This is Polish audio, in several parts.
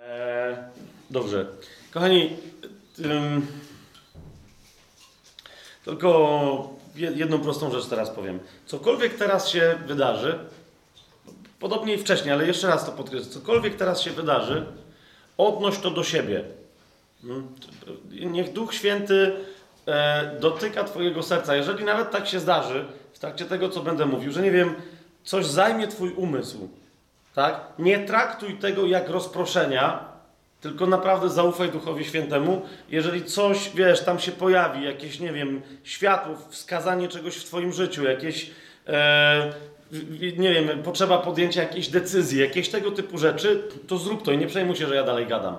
E, dobrze. Kochani, tylko je- jedną prostą rzecz teraz powiem. Cokolwiek teraz się wydarzy, podobnie i wcześniej, ale jeszcze raz to podkreślę, cokolwiek teraz się wydarzy, odnoś to do siebie. Mm, Niech Duch Święty e, dotyka Twojego serca. Jeżeli nawet tak się zdarzy, w trakcie tego, co będę mówił, że nie wiem, coś zajmie Twój umysł, tak? Nie traktuj tego jak rozproszenia, tylko naprawdę zaufaj Duchowi Świętemu. Jeżeli coś, wiesz, tam się pojawi, jakieś, nie wiem, światło, wskazanie czegoś w Twoim życiu, jakieś, e, nie wiem, potrzeba podjęcia jakiejś decyzji, jakieś tego typu rzeczy, to zrób to i nie przejmuj się, że ja dalej gadam,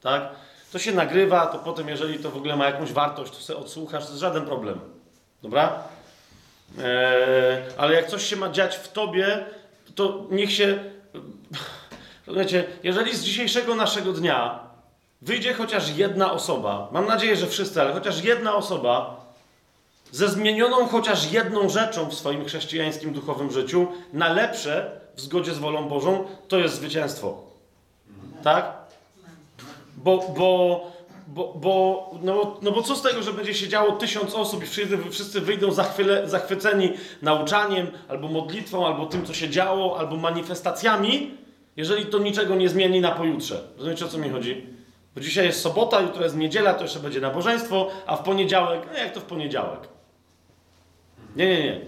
tak? To się nagrywa, to potem, jeżeli to w ogóle ma jakąś wartość, to sobie odsłuchasz, to jest żaden problem, dobra? E, ale jak coś się ma dziać w tobie, to niech się. Wiecie, jeżeli z dzisiejszego naszego dnia wyjdzie chociaż jedna osoba, mam nadzieję, że wszyscy, ale chociaż jedna osoba ze zmienioną chociaż jedną rzeczą w swoim chrześcijańskim duchowym życiu na lepsze w zgodzie z wolą Bożą, to jest zwycięstwo. Tak? Bo, bo, bo, bo, no, no bo co z tego, że będzie się działo tysiąc osób i wszyscy, wszyscy wyjdą zachwyle, zachwyceni nauczaniem, albo modlitwą, albo tym, co się działo, albo manifestacjami, jeżeli to niczego nie zmieni na pojutrze. Rozumiecie, o co mi chodzi? Bo dzisiaj jest sobota, jutro jest niedziela, to jeszcze będzie nabożeństwo, a w poniedziałek, no jak to w poniedziałek? Nie, nie, nie.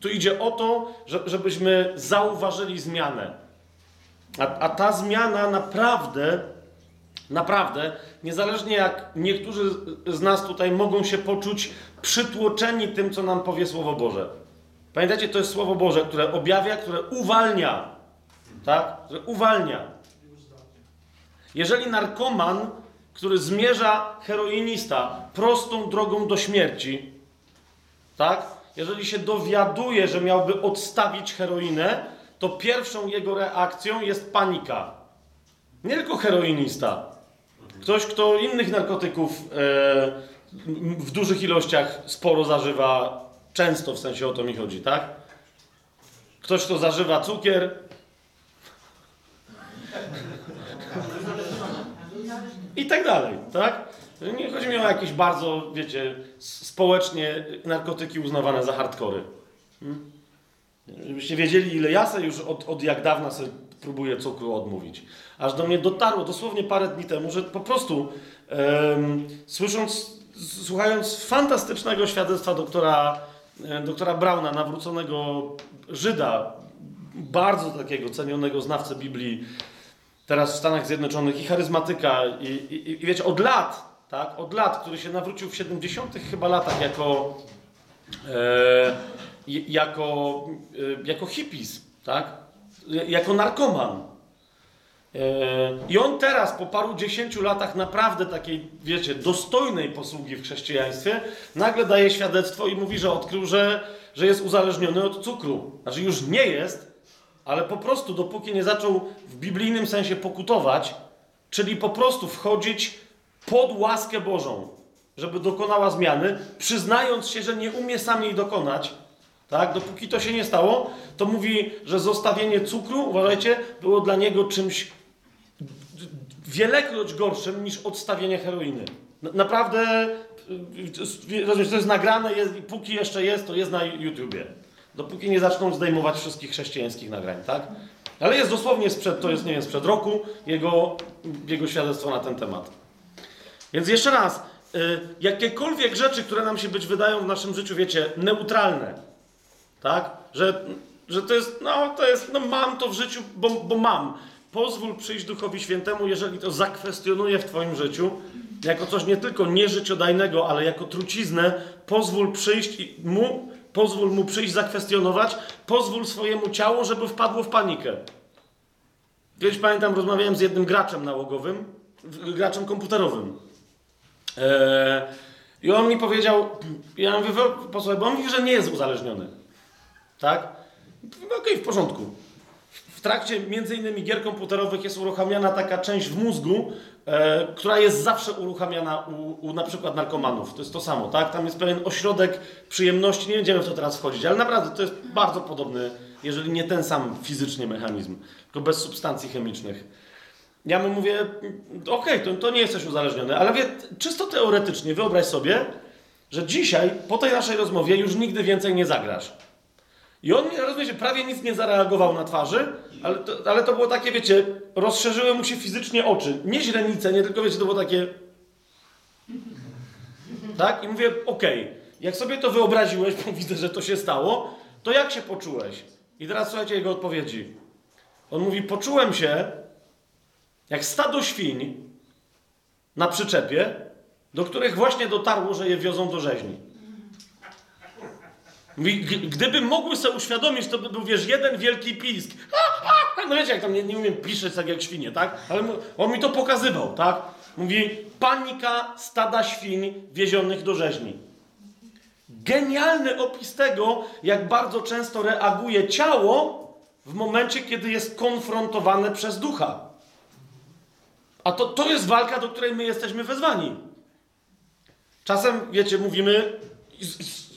Tu- idzie o to, że, żebyśmy zauważyli zmianę. A, a ta zmiana naprawdę Naprawdę, niezależnie jak niektórzy z nas tutaj mogą się poczuć przytłoczeni tym, co nam powie Słowo Boże. Pamiętajcie, to jest Słowo Boże, które objawia, które uwalnia. Tak? Które uwalnia. Jeżeli narkoman, który zmierza heroinista prostą drogą do śmierci, tak? Jeżeli się dowiaduje, że miałby odstawić heroinę, to pierwszą jego reakcją jest panika. Nie tylko heroinista. Ktoś, kto innych narkotyków e, w dużych ilościach sporo zażywa, często w sensie o to mi chodzi, tak? Ktoś, kto zażywa cukier. I tak dalej, tak? Nie chodzi mi o jakieś bardzo, wiecie, społecznie narkotyki uznawane za hardkory. Hmm? Żebyście wiedzieli, ile ja sobie już od, od jak dawna sobie próbuję cukru odmówić. Aż do mnie dotarło dosłownie parę dni temu, że po prostu em, słysząc, słuchając fantastycznego świadectwa doktora, e, doktora Brauna, nawróconego Żyda, bardzo takiego cenionego znawcę Biblii, teraz w Stanach Zjednoczonych i charyzmatyka i, i, i wiecie, od lat, tak, od lat, który się nawrócił w 70 chyba latach jako e, jako, e, jako hippies, tak? Jako narkoman. E, I on teraz, po paru dziesięciu latach naprawdę takiej, wiecie, dostojnej posługi w chrześcijaństwie, nagle daje świadectwo i mówi, że odkrył, że, że jest uzależniony od cukru. Znaczy już nie jest, ale po prostu dopóki nie zaczął w biblijnym sensie pokutować, czyli po prostu wchodzić pod łaskę Bożą, żeby dokonała zmiany, przyznając się, że nie umie sam jej dokonać, tak? Dopóki to się nie stało, to mówi, że zostawienie cukru, uważajcie, było dla niego czymś wielekroć gorszym niż odstawienie heroiny. Na- Naprawdę, y, rozumiesz, to jest nagrane, jest, póki jeszcze jest, to jest na YouTubie. Dopóki nie zaczną zdejmować wszystkich chrześcijańskich nagrań, tak? Ale jest dosłownie sprzed, to jest, nie wiem, sprzed roku, jego, jego świadectwo na ten temat. Więc jeszcze raz, y, jakiekolwiek rzeczy, które nam się być wydają w naszym życiu, wiecie, neutralne, tak? Że, że to jest, no to jest, no mam to w życiu, bo, bo mam. Pozwól przyjść Duchowi Świętemu, jeżeli to zakwestionuje w Twoim życiu, jako coś nie tylko nieżyciodajnego, ale jako truciznę, pozwól przyjść mu, pozwól mu przyjść zakwestionować, pozwól swojemu ciału, żeby wpadło w panikę. Kiedyś pamiętam, rozmawiałem z jednym graczem nałogowym, graczem komputerowym. Eee, I on mi powiedział, ja mówię, "We- posłuchaj, bo on mówi, że nie jest uzależniony. Tak? Okej, w porządku. Trakcie między innymi gier komputerowych jest uruchamiana taka część w mózgu, e, która jest zawsze uruchamiana u, u na przykład narkomanów. To jest to samo, tak? Tam jest pewien ośrodek przyjemności, nie będziemy w to teraz wchodzić, ale naprawdę to jest bardzo podobny, jeżeli nie ten sam fizycznie mechanizm, tylko bez substancji chemicznych. ja mu mówię, okej, to, to nie jesteś uzależniony, ale wie, czysto teoretycznie wyobraź sobie, że dzisiaj, po tej naszej rozmowie, już nigdy więcej nie zagrasz. I on, rozumiecie, prawie nic nie zareagował na twarzy, ale to, ale to było takie, wiecie, rozszerzyły mu się fizycznie oczy. Nie źrenice, nie tylko, wiecie, to było takie... Tak? I mówię, okej, jak sobie to wyobraziłeś, bo widzę, że to się stało, to jak się poczułeś? I teraz słuchajcie jego odpowiedzi. On mówi, poczułem się jak stado świń na przyczepie, do których właśnie dotarło, że je wiozą do rzeźni. Mówi, gdyby mogły sobie uświadomić, to by był, wiesz, jeden wielki pisk. No wiecie, jak tam nie, nie umiem piszeć tak jak świnie, tak? Ale on mi to pokazywał, tak? Mówi, panika stada świń wiezionych do rzeźni. Genialny opis tego, jak bardzo często reaguje ciało w momencie, kiedy jest konfrontowane przez ducha. A to, to jest walka, do której my jesteśmy wezwani. Czasem, wiecie, mówimy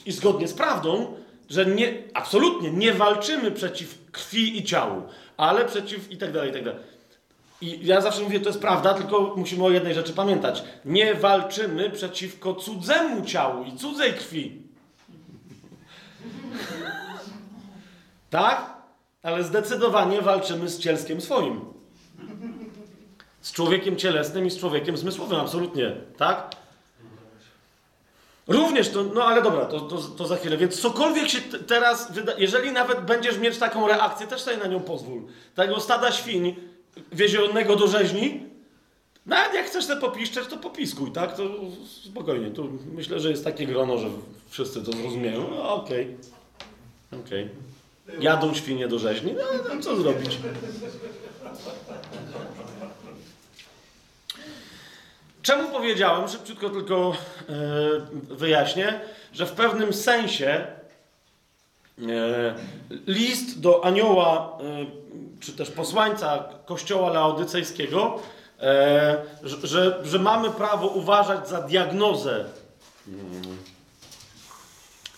i, zgodnie z prawdą, że nie, absolutnie nie walczymy przeciw krwi i ciału, ale przeciw i tak dalej, i tak dalej. I ja zawsze mówię, to jest prawda, tylko musimy o jednej rzeczy pamiętać. Nie walczymy przeciwko cudzemu ciału i cudzej krwi. tak? Ale zdecydowanie walczymy z cielskiem swoim. Z człowiekiem cielesnym i z człowiekiem zmysłowym, absolutnie. Tak? Również to, no ale dobra, to, to, to za chwilę. Więc cokolwiek się teraz wyda, jeżeli nawet będziesz mieć taką reakcję, też sobie na nią pozwól. Tego stada świń wiezionego do rzeźni, nawet jak chcesz sobie popiszczeć, to popiskuj, tak? To spokojnie. Tu myślę, że jest takie grono, że wszyscy to zrozumieją. No, okej. Okay. Okej. Okay. Jadą świnie do rzeźni, no co zrobić? Czemu powiedziałem, szybciutko tylko e, wyjaśnię, że w pewnym sensie e, list do anioła, e, czy też posłańca kościoła laodycejskiego, że, że mamy prawo uważać za diagnozę mm,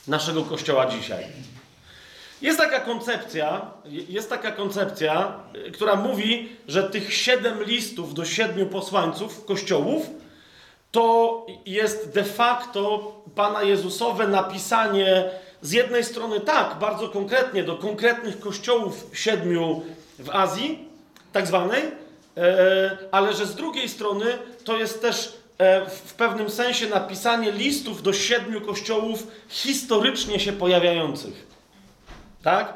naszego kościoła dzisiaj. Jest taka koncepcja, jest taka koncepcja, która mówi, że tych siedem listów do siedmiu posłańców kościołów to jest de facto Pana Jezusowe napisanie z jednej strony tak, bardzo konkretnie, do konkretnych kościołów siedmiu w Azji, tak zwanej, e, ale że z drugiej strony to jest też e, w pewnym sensie napisanie listów do siedmiu kościołów historycznie się pojawiających. Tak?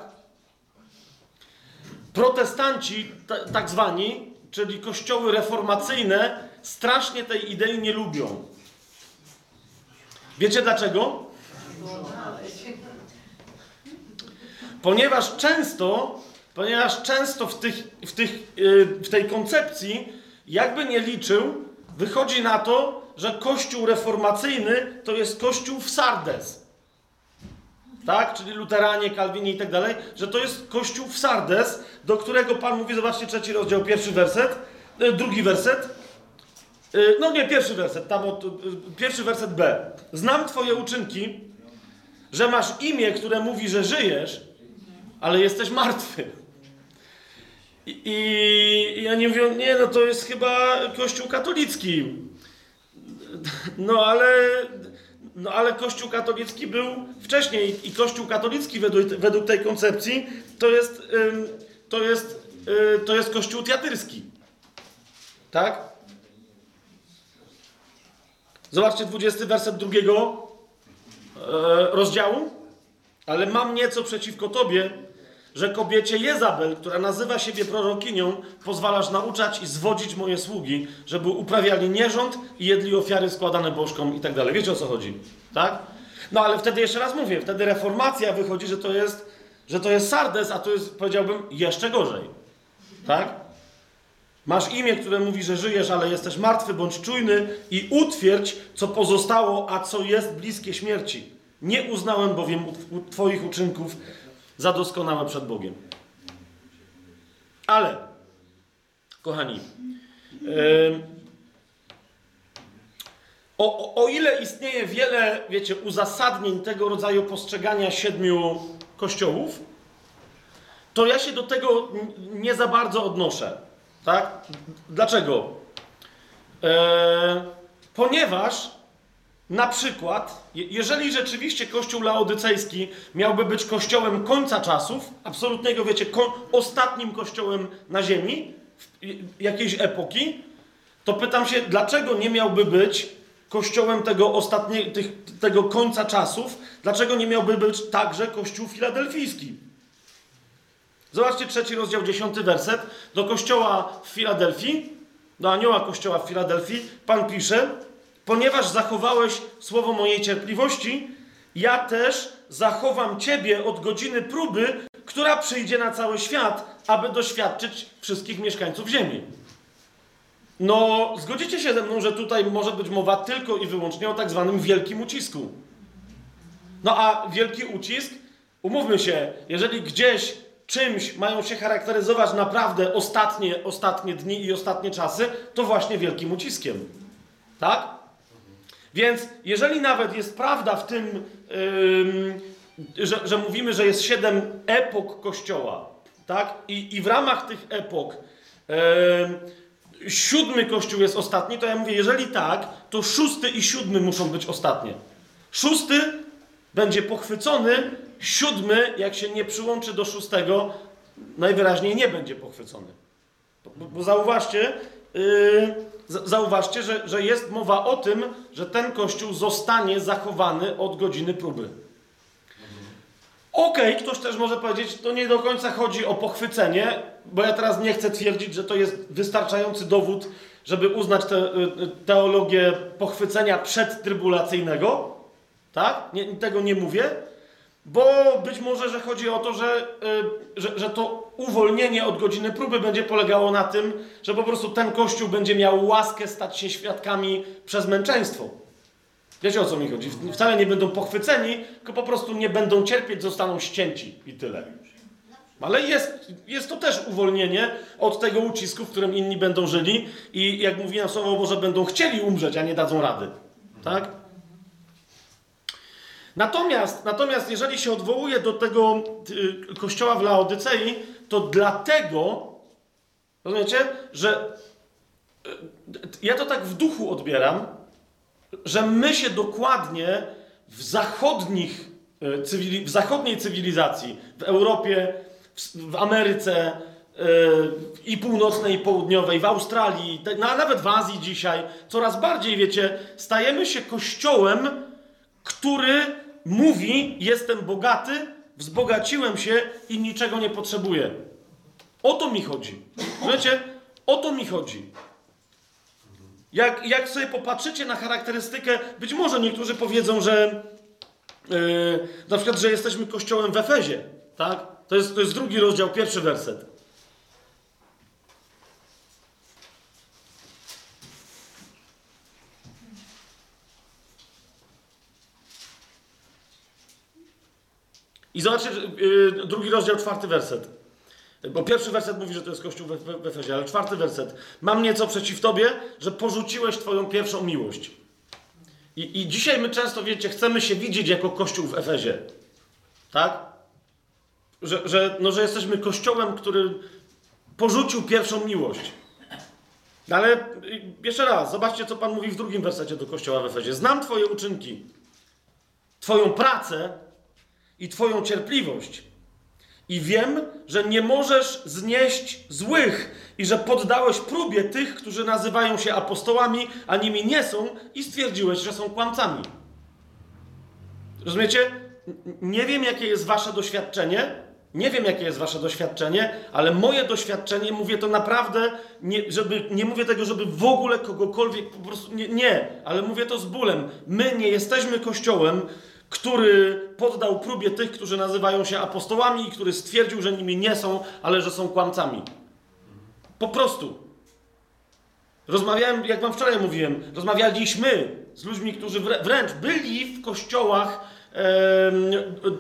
Protestanci, tak zwani, czyli kościoły reformacyjne, strasznie tej idei nie lubią. Wiecie dlaczego? Ponieważ często, ponieważ często w, tych, w, tych, yy, w tej koncepcji, jakby nie liczył, wychodzi na to, że kościół reformacyjny to jest kościół w Sardes. Tak? Czyli luteranie, kalwini i tak dalej, że to jest kościół w Sardes, do którego Pan mówi, zobaczcie trzeci rozdział, pierwszy werset, yy, drugi werset. Y, no nie, pierwszy werset, tam od, y, pierwszy werset B. Znam twoje uczynki, że masz imię, które mówi, że żyjesz, ale jesteś martwy. I, i ja nie mówię, nie, no to jest chyba kościół katolicki. No ale, no ale kościół katolicki był wcześniej i kościół katolicki według, według tej koncepcji to jest, to jest, y, to jest kościół teatyrski. Tak? Zobaczcie 20 werset drugiego e, rozdziału. Ale mam nieco przeciwko tobie, że kobiecie Jezabel, która nazywa siebie prorokinią, pozwalasz nauczać i zwodzić moje sługi, żeby uprawiali nierząd i jedli ofiary składane bożkom i tak dalej. Wiecie o co chodzi, tak? No ale wtedy jeszcze raz mówię, wtedy reformacja wychodzi, że to jest, że to jest Sardes, a to jest, powiedziałbym, jeszcze gorzej. Tak? Masz imię, które mówi, że żyjesz, ale jesteś martwy, bądź czujny i utwierdź, co pozostało, a co jest bliskie śmierci. Nie uznałem bowiem Twoich uczynków za doskonałe przed Bogiem. Ale, kochani, yy, o, o, ile istnieje wiele, wiecie, uzasadnień tego rodzaju postrzegania siedmiu kościołów, to ja się do tego nie za bardzo odnoszę. Tak? Dlaczego? Eee, ponieważ na przykład, jeżeli rzeczywiście Kościół laodycejski miałby być kościołem końca czasów, absolutnego, wiecie, ostatnim kościołem na ziemi, jakiejś epoki, to pytam się, dlaczego nie miałby być kościołem tego, ostatnie, tych, tego końca czasów, dlaczego nie miałby być także kościół filadelfijski? Zobaczcie trzeci rozdział, dziesiąty werset. Do kościoła w Filadelfii, do anioła kościoła w Filadelfii, Pan pisze, ponieważ zachowałeś słowo mojej cierpliwości, ja też zachowam ciebie od godziny próby, która przyjdzie na cały świat, aby doświadczyć wszystkich mieszkańców ziemi. No, zgodzicie się ze mną, że tutaj może być mowa tylko i wyłącznie o tak zwanym wielkim ucisku. No a wielki ucisk, umówmy się, jeżeli gdzieś czymś mają się charakteryzować naprawdę ostatnie, ostatnie dni i ostatnie czasy, to właśnie wielkim uciskiem. Tak? Więc jeżeli nawet jest prawda w tym, yy, że, że, mówimy, że jest siedem epok Kościoła, tak? I, i w ramach tych epok yy, siódmy Kościół jest ostatni, to ja mówię, jeżeli tak, to szósty i siódmy muszą być ostatnie. Szósty będzie pochwycony, siódmy, jak się nie przyłączy do szóstego, najwyraźniej nie będzie pochwycony. Bo, bo zauważcie, yy, zauważcie, że, że jest mowa o tym, że ten kościół zostanie zachowany od godziny próby. Okej, okay, ktoś też może powiedzieć, to nie do końca chodzi o pochwycenie, bo ja teraz nie chcę twierdzić, że to jest wystarczający dowód, żeby uznać te, y, teologię pochwycenia przedtrybulacyjnego. Tak? Nie, tego nie mówię. Bo być może, że chodzi o to, że, yy, że, że to uwolnienie od godziny próby będzie polegało na tym, że po prostu ten kościół będzie miał łaskę stać się świadkami przez męczeństwo. Wiecie o co mi chodzi? Wcale nie będą pochwyceni, tylko po prostu nie będą cierpieć, zostaną ścięci i tyle. Ale jest, jest to też uwolnienie od tego ucisku, w którym inni będą żyli i jak mówiłem słowo Boże, będą chcieli umrzeć, a nie dadzą rady. Tak? Natomiast, natomiast jeżeli się odwołuje do tego y, kościoła w Laodycei, to dlatego, rozumiecie, że y, ja to tak w duchu odbieram, że my się dokładnie w zachodnich, y, w zachodniej cywilizacji, w Europie, w, Ameryce i północnej, i południowej, w Australii, a nawet w Azji dzisiaj, coraz bardziej, wiecie, stajemy się kościołem, który mówi: Jestem bogaty, wzbogaciłem się i niczego nie potrzebuję. O to mi chodzi. Wiecie, o to mi chodzi. Jak, jak sobie popatrzycie na charakterystykę, być może niektórzy powiedzą, że yy, na przykład, że jesteśmy kościołem w Efezie, tak? To jest, to jest drugi rozdział, pierwszy werset. I zobaczcie, yy, drugi rozdział, czwarty werset. Bo pierwszy werset mówi, że to jest Kościół we, w Efezie, ale czwarty werset. Mam nieco przeciw Tobie, że porzuciłeś Twoją pierwszą miłość. I, I dzisiaj my często, wiecie, chcemy się widzieć jako Kościół w Efezie. Tak? Że, że, no, że jesteśmy Kościołem, który porzucił pierwszą miłość. Ale y, jeszcze raz, zobaczcie, co Pan mówi w drugim wersecie do Kościoła w Efezie. Znam Twoje uczynki, Twoją pracę i Twoją cierpliwość. I wiem, że nie możesz znieść złych i że poddałeś próbie tych, którzy nazywają się apostołami, a nimi nie są, i stwierdziłeś, że są kłamcami. Rozumiecie? Nie wiem, jakie jest Wasze doświadczenie. Nie wiem, jakie jest Wasze doświadczenie, ale moje doświadczenie, mówię to naprawdę, nie, żeby, nie mówię tego, żeby w ogóle kogokolwiek po prostu. Nie, nie, ale mówię to z bólem. My nie jesteśmy kościołem, który poddał próbie tych, którzy nazywają się apostołami i który stwierdził, że nimi nie są, ale że są kłamcami. Po prostu. Rozmawiałem, jak wam wczoraj mówiłem, rozmawialiśmy z ludźmi, którzy wręcz byli w kościołach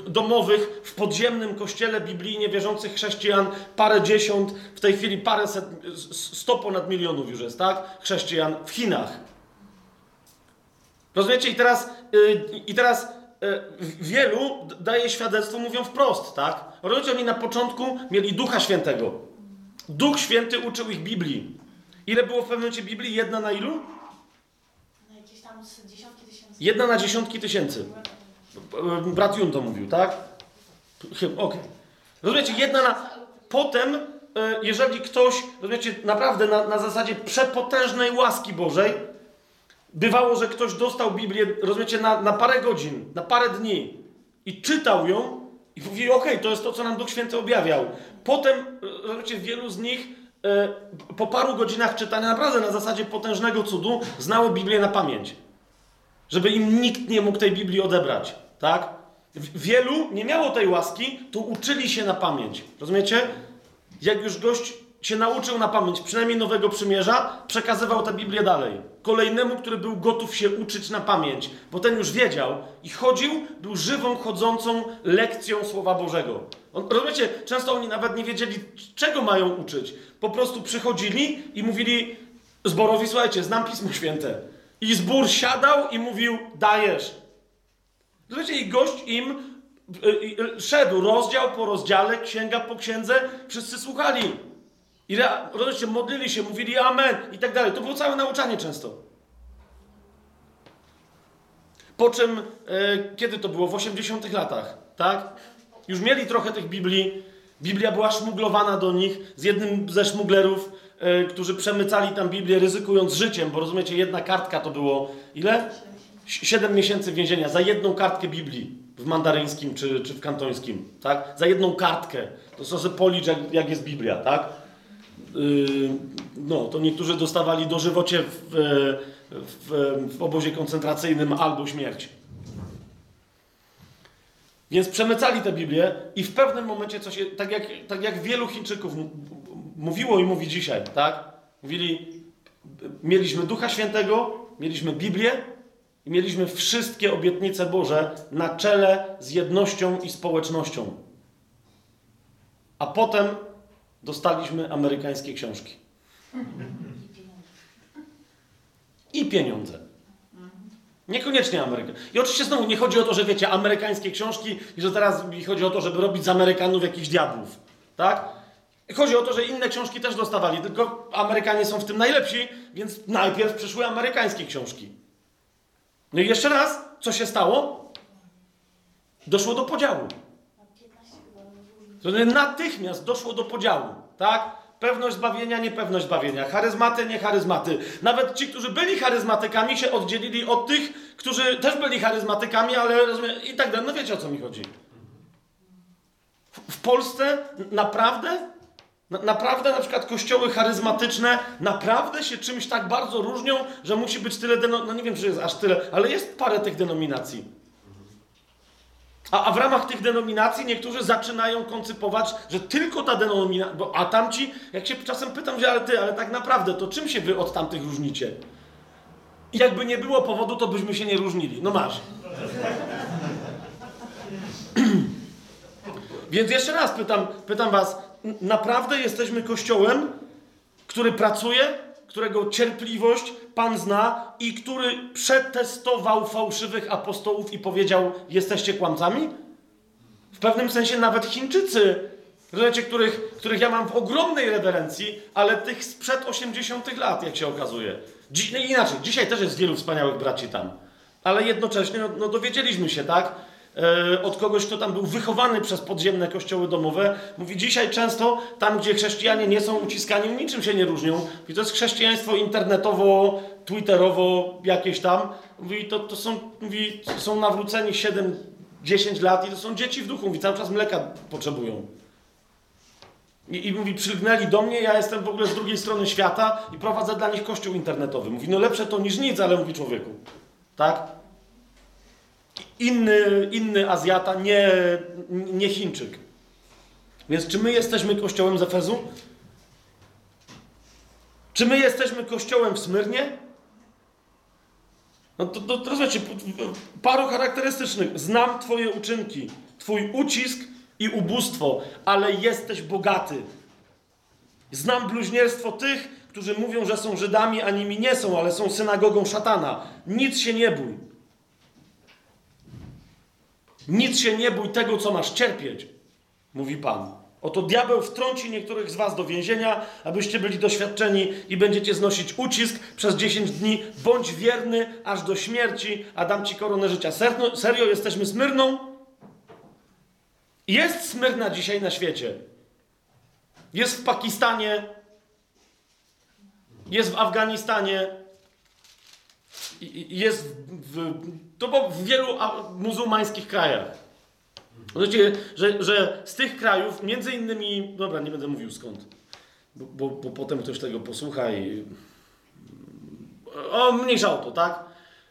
domowych, w podziemnym kościele biblijnie wierzących chrześcijan, parę dziesiąt, w tej chwili parę set, sto ponad milionów już jest, tak? Chrześcijan w Chinach. Rozumiecie? I teraz, yy, i teraz wielu daje świadectwo, mówią wprost, tak? Rodzice oni na początku mieli Ducha Świętego. Duch Święty uczył ich Biblii. Ile było w pewnym momencie Biblii? Jedna na ilu? Na jakieś tam dziesiątki tysięcy. Jedna na dziesiątki tysięcy. Brat Jun to mówił, tak? Chyba, okej. Rozumiecie, jedna na... Potem, e, jeżeli ktoś, rozumiecie, naprawdę na, na zasadzie przepotężnej łaski Bożej, bywało, że ktoś dostał Biblię, rozumiecie, na, na parę godzin, na parę dni i czytał ją i mówi, okej, to jest to, co nam Duch Święty objawiał. Potem, e, rozumiecie, wielu z nich e, po paru godzinach czytania, naprawdę na zasadzie potężnego cudu, znało Biblię na pamięć. Żeby im nikt nie mógł tej Biblii odebrać, tak? Wielu nie miało tej łaski, to uczyli się na pamięć. Rozumiecie? Jak już gość się nauczył na pamięć, przynajmniej Nowego Przymierza, przekazywał tę Biblię dalej. Kolejnemu, który był gotów się uczyć na pamięć, bo ten już wiedział i chodził, był żywą, chodzącą lekcją Słowa Bożego. On, rozumiecie? Często oni nawet nie wiedzieli, czego mają uczyć. Po prostu przychodzili i mówili zborowi, słuchajcie, znam Pismo Święte. I zbór siadał i mówił, dajesz. Rozumiecie? I gość im y, y, y, szedł rozdział po rozdziale, księga po księdze, wszyscy słuchali. I rozumiecie, modlili się, mówili amen i tak dalej. To było całe nauczanie często. Po czym, e, kiedy to było? W 80 latach, tak? Już mieli trochę tych Biblii. Biblia była szmuglowana do nich z jednym ze szmuglerów, e, którzy przemycali tam Biblię, ryzykując życiem, bo rozumiecie, jedna kartka to było ile? Si- Siedem miesięcy więzienia za jedną kartkę Biblii w mandaryńskim czy, czy w kantońskim, tak? Za jedną kartkę. To co sobie policz, jak, jak jest Biblia, tak? Yy, no, to niektórzy dostawali dożywocie w, w, w obozie koncentracyjnym albo śmierć. Więc przemycali tę Biblię i w pewnym momencie, co się, tak, jak, tak jak wielu Chińczyków mówiło i mówi dzisiaj, tak? Mówili, mieliśmy Ducha Świętego, mieliśmy Biblię i mieliśmy wszystkie obietnice Boże na czele z jednością i społecznością. A potem dostaliśmy amerykańskie książki. I pieniądze. Niekoniecznie Ameryka. I oczywiście znowu nie chodzi o to, że wiecie, amerykańskie książki i że teraz chodzi o to, żeby robić z Amerykanów jakichś diabłów. Tak? Chodzi o to, że inne książki też dostawali, tylko Amerykanie są w tym najlepsi, więc najpierw przyszły amerykańskie książki. No i jeszcze raz, co się stało? Doszło do podziału. Na 15 chyba. różnych. To znaczy natychmiast doszło do podziału, tak? Pewność zbawienia, niepewność zbawienia, charyzmaty, nie charyzmaty. Nawet ci, którzy byli charyzmatykami, się oddzielili od tych, którzy też byli charyzmatykami, ale rozumiem, i tak dalej. No wiecie o co mi chodzi. W, Polsce naprawdę, na, naprawdę na przykład kościoły charyzmatyczne naprawdę się czymś tak bardzo różnią, że musi być tyle, deno, no nie wiem, czy jest aż tyle, ale jest parę tych denominacji. A, a w ramach tych denominacji niektórzy zaczynają koncypować, że tylko ta denominacja, bo a tamci, jak się czasem pytam, że ale ty, ale tak naprawdę, to czym się wy od tamtych różnicie? I jakby nie było powodu, to byśmy się nie różnili. No masz. Więc jeszcze raz pytam, pytam was, naprawdę jesteśmy kościołem, który pracuje, którego cierpliwość Pan zna i który przetestował fałszywych apostołów i powiedział: Jesteście kłamcami? W pewnym sensie nawet Chińczycy, rozumiecie, których, których ja mam w ogromnej rewerencji, ale tych sprzed 80 lat, jak się okazuje. Dziś, no inaczej, dzisiaj też jest wielu wspaniałych braci tam, ale jednocześnie no, no dowiedzieliśmy się, tak? E, od kogoś, kto tam był wychowany przez podziemne kościoły domowe. Mówi, dzisiaj często tam, gdzie chrześcijanie nie są uciskani, niczym się nie różnią. I to jest chrześcijaństwo internetowo, twitterowo, jakieś tam. Mówi, to, to są, mówi, są nawróceni 7-10 lat i to są dzieci w duchu. Mówi, cały czas mleka potrzebują. I, I mówi, przylgnęli do mnie, ja jestem w ogóle z drugiej strony świata i prowadzę dla nich kościół internetowy. Mówi, no lepsze to niż nic, ale mówi człowieku. Tak? Inny, inny Azjata, nie, nie Chińczyk. Więc czy my jesteśmy kościołem z Efezu? Czy my jesteśmy kościołem w Smyrnie? No to, to, to rozumiecie, paru charakterystycznych. Znam Twoje uczynki, Twój ucisk i ubóstwo, ale jesteś bogaty. Znam bluźnierstwo tych, którzy mówią, że są Żydami, a nimi nie są, ale są synagogą szatana. Nic się nie bój. Nic się nie bój tego, co masz cierpieć, mówi Pan. Oto diabeł wtrąci niektórych z was do więzienia, abyście byli doświadczeni i będziecie znosić ucisk przez 10 dni. Bądź wierny aż do śmierci, a dam ci koronę życia. Serio, jesteśmy Smyrną? Jest Smyrna dzisiaj na świecie. Jest w Pakistanie, jest w Afganistanie, jest w, to w wielu muzułmańskich krajach. Wiecie, że, że z tych krajów, między innymi, dobra, nie będę mówił skąd, bo, bo, bo potem ktoś tego posłucha i... O, mniejsza o to, tak?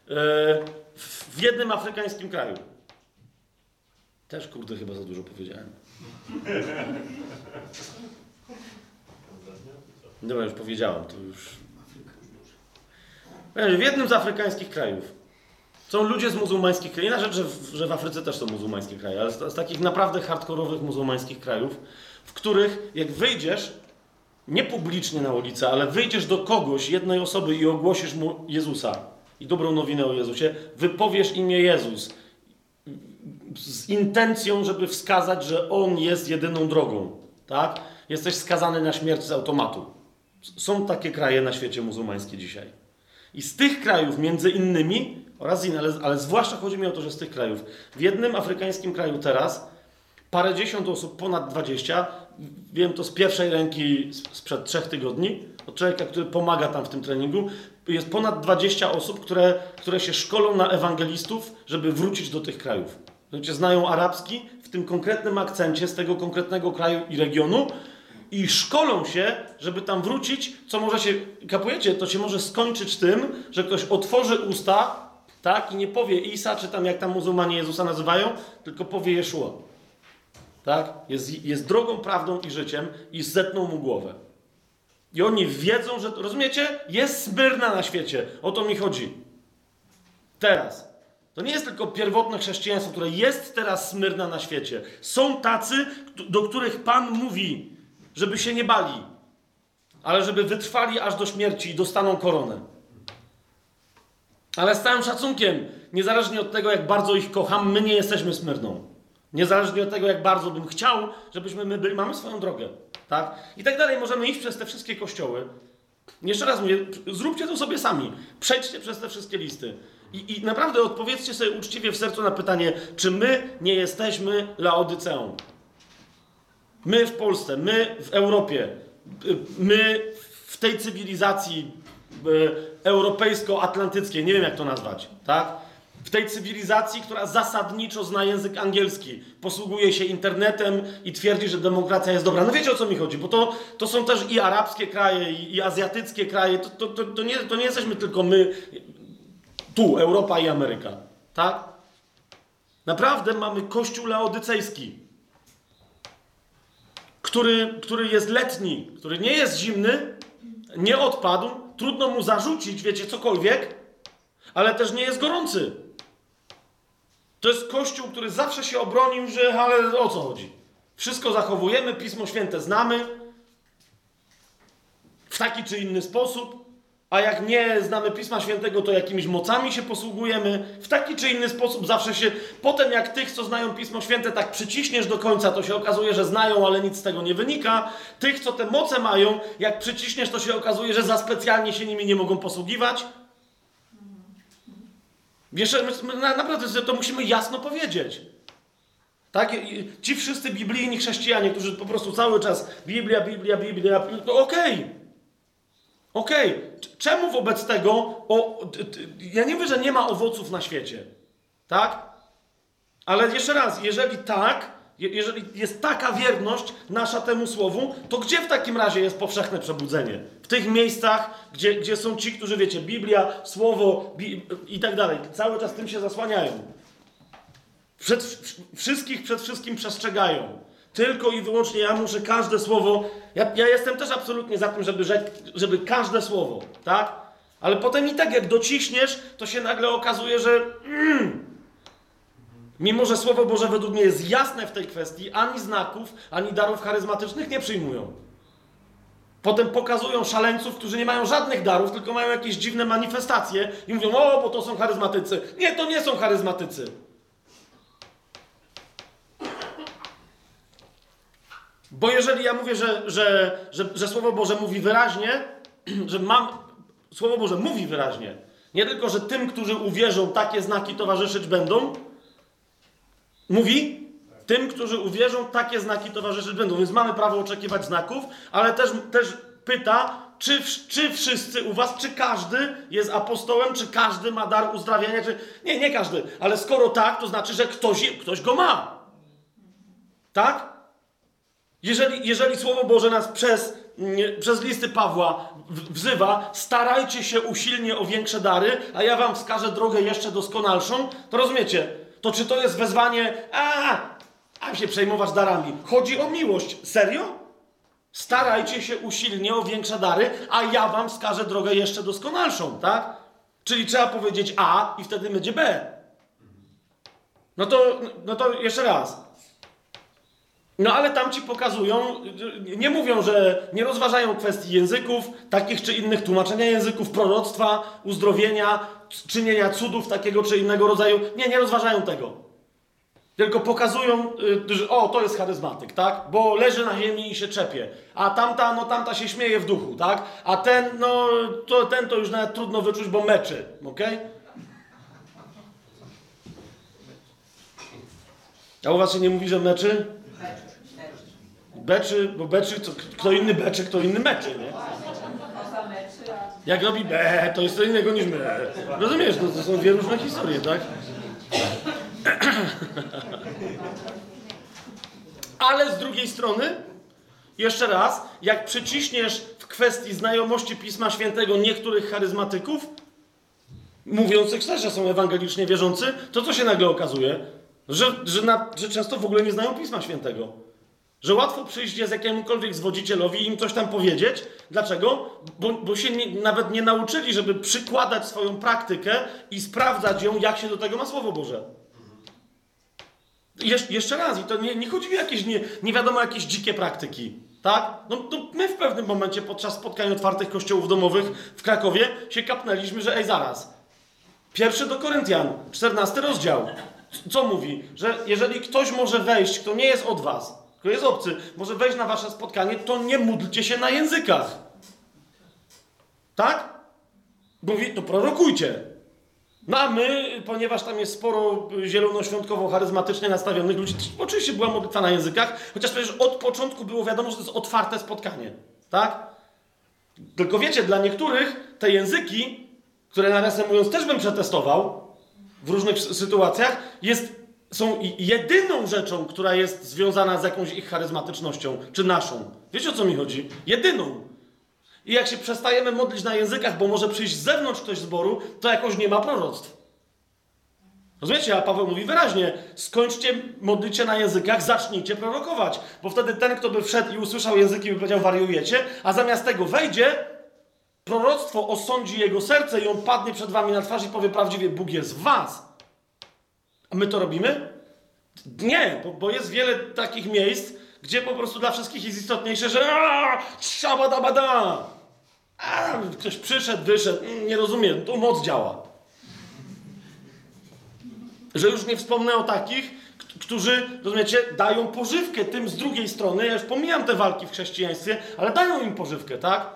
E, w jednym afrykańskim kraju. Też, kurde, chyba za dużo powiedziałem. Dobra, już powiedziałem, to już... W jednym z afrykańskich krajów są ludzie z muzułmańskich krajów. Inna rzecz, że w, że w Afryce też są muzułmańskie kraje, ale z, z takich naprawdę hardkorowych muzułmańskich krajów, w których jak wyjdziesz, nie publicznie na ulicę, ale wyjdziesz do kogoś, jednej osoby i ogłosisz mu Jezusa i dobrą nowinę o Jezusie, wypowiesz imię Jezus z intencją, żeby wskazać, że On jest jedyną drogą, tak? Jesteś skazany na śmierć z automatu. Są takie kraje na świecie muzułmańskie dzisiaj. I z tych krajów, między innymi, oraz inne, ale, ale zwłaszcza chodzi mi o to, że z tych krajów, w jednym afrykańskim kraju teraz parędziesiąt osób, ponad 20, wiem to z pierwszej ręki sprzed trzech tygodni, od człowieka, który pomaga tam w tym treningu, jest ponad 20 osób, które, które się szkolą na ewangelistów, żeby wrócić do tych krajów. Znaczy, znają arabski w tym konkretnym akcencie z tego konkretnego kraju i regionu i szkolą się, żeby tam wrócić, co może się, kapujecie, to się może skończyć tym, że ktoś otworzy usta, tak, i nie powie Isa, czy tam jak tam muzułmanie Jezusa nazywają, tylko powie Jeszua. Tak? Jest, jest drogą, prawdą i życiem i zetną mu głowę. I oni wiedzą, że, rozumiecie? Jest Smyrna na świecie. O to mi chodzi. Teraz. To nie jest tylko pierwotne chrześcijaństwo, które jest teraz Smyrna na świecie. Są tacy, do których Pan mówi, żeby się nie bali, ale żeby wytrwali aż do śmierci i dostaną koronę. Ale z całym szacunkiem, niezależnie od tego, jak bardzo ich kocham, my nie jesteśmy Smyrną. Niezależnie od tego, jak bardzo bym chciał, żebyśmy my byli, mamy swoją drogę. Tak? I tak dalej możemy iść przez te wszystkie kościoły. Jeszcze raz mówię, zróbcie to sobie sami. Przejdźcie przez te wszystkie listy. I, I naprawdę odpowiedzcie sobie uczciwie w sercu na pytanie, czy my nie jesteśmy Laodyceą. My w Polsce, my w Europie, my w tej cywilizacji y, europejsko-atlantyckiej, nie wiem jak to nazwać, tak? W tej cywilizacji, która zasadniczo zna język angielski, posługuje się internetem i twierdzi, że demokracja jest dobra. No wiecie o co mi chodzi, bo to, to są też i arabskie kraje, i, i azjatyckie kraje. To, to, to, to, nie, to nie jesteśmy tylko my, tu, Europa i Ameryka, tak? Naprawdę mamy kościół laodycejski który, który jest letni, który nie jest zimny, nie odpadł, trudno mu zarzucić, wiecie, cokolwiek, ale też nie jest gorący. To jest kościół, który zawsze się obronił, że ale o co chodzi? Wszystko zachowujemy, Pismo Święte znamy w taki czy inny sposób, a jak nie znamy Pisma Świętego, to jakimiś mocami się posługujemy. W taki czy inny sposób zawsze się. Potem, jak tych, co znają Pismo Święte, tak przyciśniesz do końca, to się okazuje, że znają, ale nic z tego nie wynika. Tych, co te moce mają, jak przyciśniesz, to się okazuje, że za specjalnie się nimi nie mogą posługiwać. Wiesz, my, my na- naprawdę to musimy jasno powiedzieć. Tak? Ci wszyscy biblijni chrześcijanie, którzy po prostu cały czas Biblia, Biblia, Biblia, to okej. Okej, c- czemu wobec tego, o, ja nie mówię, że nie ma owoców na świecie, tak? Ale jeszcze raz, jeżeli tak, je, jeżeli jest taka wierność nasza temu słowu, to gdzie w takim razie jest powszechne przebudzenie? W tych miejscach, gdzie, gdzie są ci, którzy wiecie, Biblia, słowo bi, i tak dalej, cały czas tym się zasłaniają. Przed, wsz- wszystkich przed wszystkim przestrzegają. Tylko i wyłącznie ja muszę każde słowo. Ja, ja jestem też absolutnie za tym, żeby, żeby każde słowo, tak? Ale potem i tak, jak dociśniesz, to się nagle okazuje, że. Mm, mimo, że Słowo Boże według mnie jest jasne w tej kwestii, ani znaków, ani darów charyzmatycznych nie przyjmują. Potem pokazują szaleńców, którzy nie mają żadnych darów, tylko mają jakieś dziwne manifestacje i mówią: O, bo to są charyzmatycy. Nie, to nie są charyzmatycy. Bo jeżeli ja mówię, że, że, że, że Słowo Boże mówi wyraźnie, że mam. Słowo Boże mówi wyraźnie. Nie tylko, że tym, którzy uwierzą, takie znaki towarzyszyć będą. Mówi? Tym, którzy uwierzą, takie znaki towarzyszyć będą. Więc mamy prawo oczekiwać znaków, ale też, też pyta, czy, czy wszyscy u was, czy każdy jest apostołem, czy każdy ma dar uzdrawiania, czy... Nie, nie każdy, ale skoro tak, to znaczy, że ktoś, ktoś go ma. Tak? Jeżeli, jeżeli Słowo Boże nas przez, nie, przez listy Pawła wzywa, starajcie się usilnie o większe dary, a ja wam wskażę drogę jeszcze doskonalszą, to rozumiecie? To czy to jest wezwanie, a, a się przejmować darami? Chodzi o miłość. Serio? Starajcie się usilnie o większe dary, a ja wam wskażę drogę jeszcze doskonalszą, tak? Czyli trzeba powiedzieć A i wtedy będzie B. No to, no to jeszcze raz. No ale tam ci pokazują, nie mówią, że nie rozważają kwestii języków, takich czy innych, tłumaczenia języków, proroctwa, uzdrowienia, czynienia cudów takiego czy innego rodzaju. Nie, nie rozważają tego. Tylko pokazują, y, że o, to jest charyzmatyk, tak? Bo leży na ziemi i się czepie. A tamta, no tamta się śmieje w duchu, tak? A ten, no, to, ten to już nawet trudno wyczuć, bo meczy, okej? A u was się nie mówi, że meczy? Beczy, bo beczy, co, kto inny beczy, kto inny meczy, nie? Jak robi be, to jest co innego niż my. Rozumiesz, to, to są dwie różne historie, tak? Ale z drugiej strony, jeszcze raz, jak przyciśniesz w kwestii znajomości Pisma Świętego niektórych charyzmatyków, mówiących też, że są ewangelicznie wierzący, to co się nagle okazuje? Że, że, na, że często w ogóle nie znają Pisma Świętego. Że łatwo przyjść jest jakiemukolwiek zwodzicielowi i im coś tam powiedzieć. Dlaczego? Bo, bo się nie, nawet nie nauczyli, żeby przykładać swoją praktykę i sprawdzać ją, jak się do tego ma Słowo Boże. Jesz, jeszcze raz, i to nie, nie chodzi o jakieś nie, nie wiadomo jakieś dzikie praktyki. Tak? No to my w pewnym momencie podczas spotkań otwartych kościołów domowych w Krakowie się kapnęliśmy, że ej zaraz. Pierwszy do Koryntian, 14 rozdział. Co mówi? Że jeżeli ktoś może wejść, kto nie jest od was, kto jest obcy, może wejść na wasze spotkanie, to nie módlcie się na językach. Tak? Mówi, to prorokujcie. No a my, ponieważ tam jest sporo zielonoświątkowo charyzmatycznie nastawionych ludzi, oczywiście była modlitwa na językach, chociaż przecież od początku było wiadomo, że to jest otwarte spotkanie. Tak? Tylko wiecie, dla niektórych te języki, które nawiasem mówiąc też bym przetestował w różnych sy- sytuacjach, jest, są jedyną rzeczą, która jest związana z jakąś ich charyzmatycznością, czy naszą. Wiecie o co mi chodzi? Jedyną. I jak się przestajemy modlić na językach, bo może przyjść z zewnątrz ktoś z zboru, to jakoś nie ma proroctw. Rozumiecie? A Paweł mówi wyraźnie: skończcie modlicie na językach, zacznijcie prorokować. Bo wtedy ten, kto by wszedł i usłyszał języki, by powiedział: wariujecie, a zamiast tego wejdzie, proroctwo osądzi jego serce i on padnie przed wami na twarz i powie prawdziwie: Bóg jest w was. A my to robimy? Nie, bo, bo jest wiele takich miejsc, gdzie po prostu dla wszystkich jest istotniejsze, że szabadabada. A, ktoś przyszedł, wyszedł, mm, nie rozumiem, tu moc działa. Że już nie wspomnę o takich, którzy, rozumiecie, dają pożywkę tym z drugiej strony. Ja już pomijam te walki w chrześcijaństwie, ale dają im pożywkę, tak?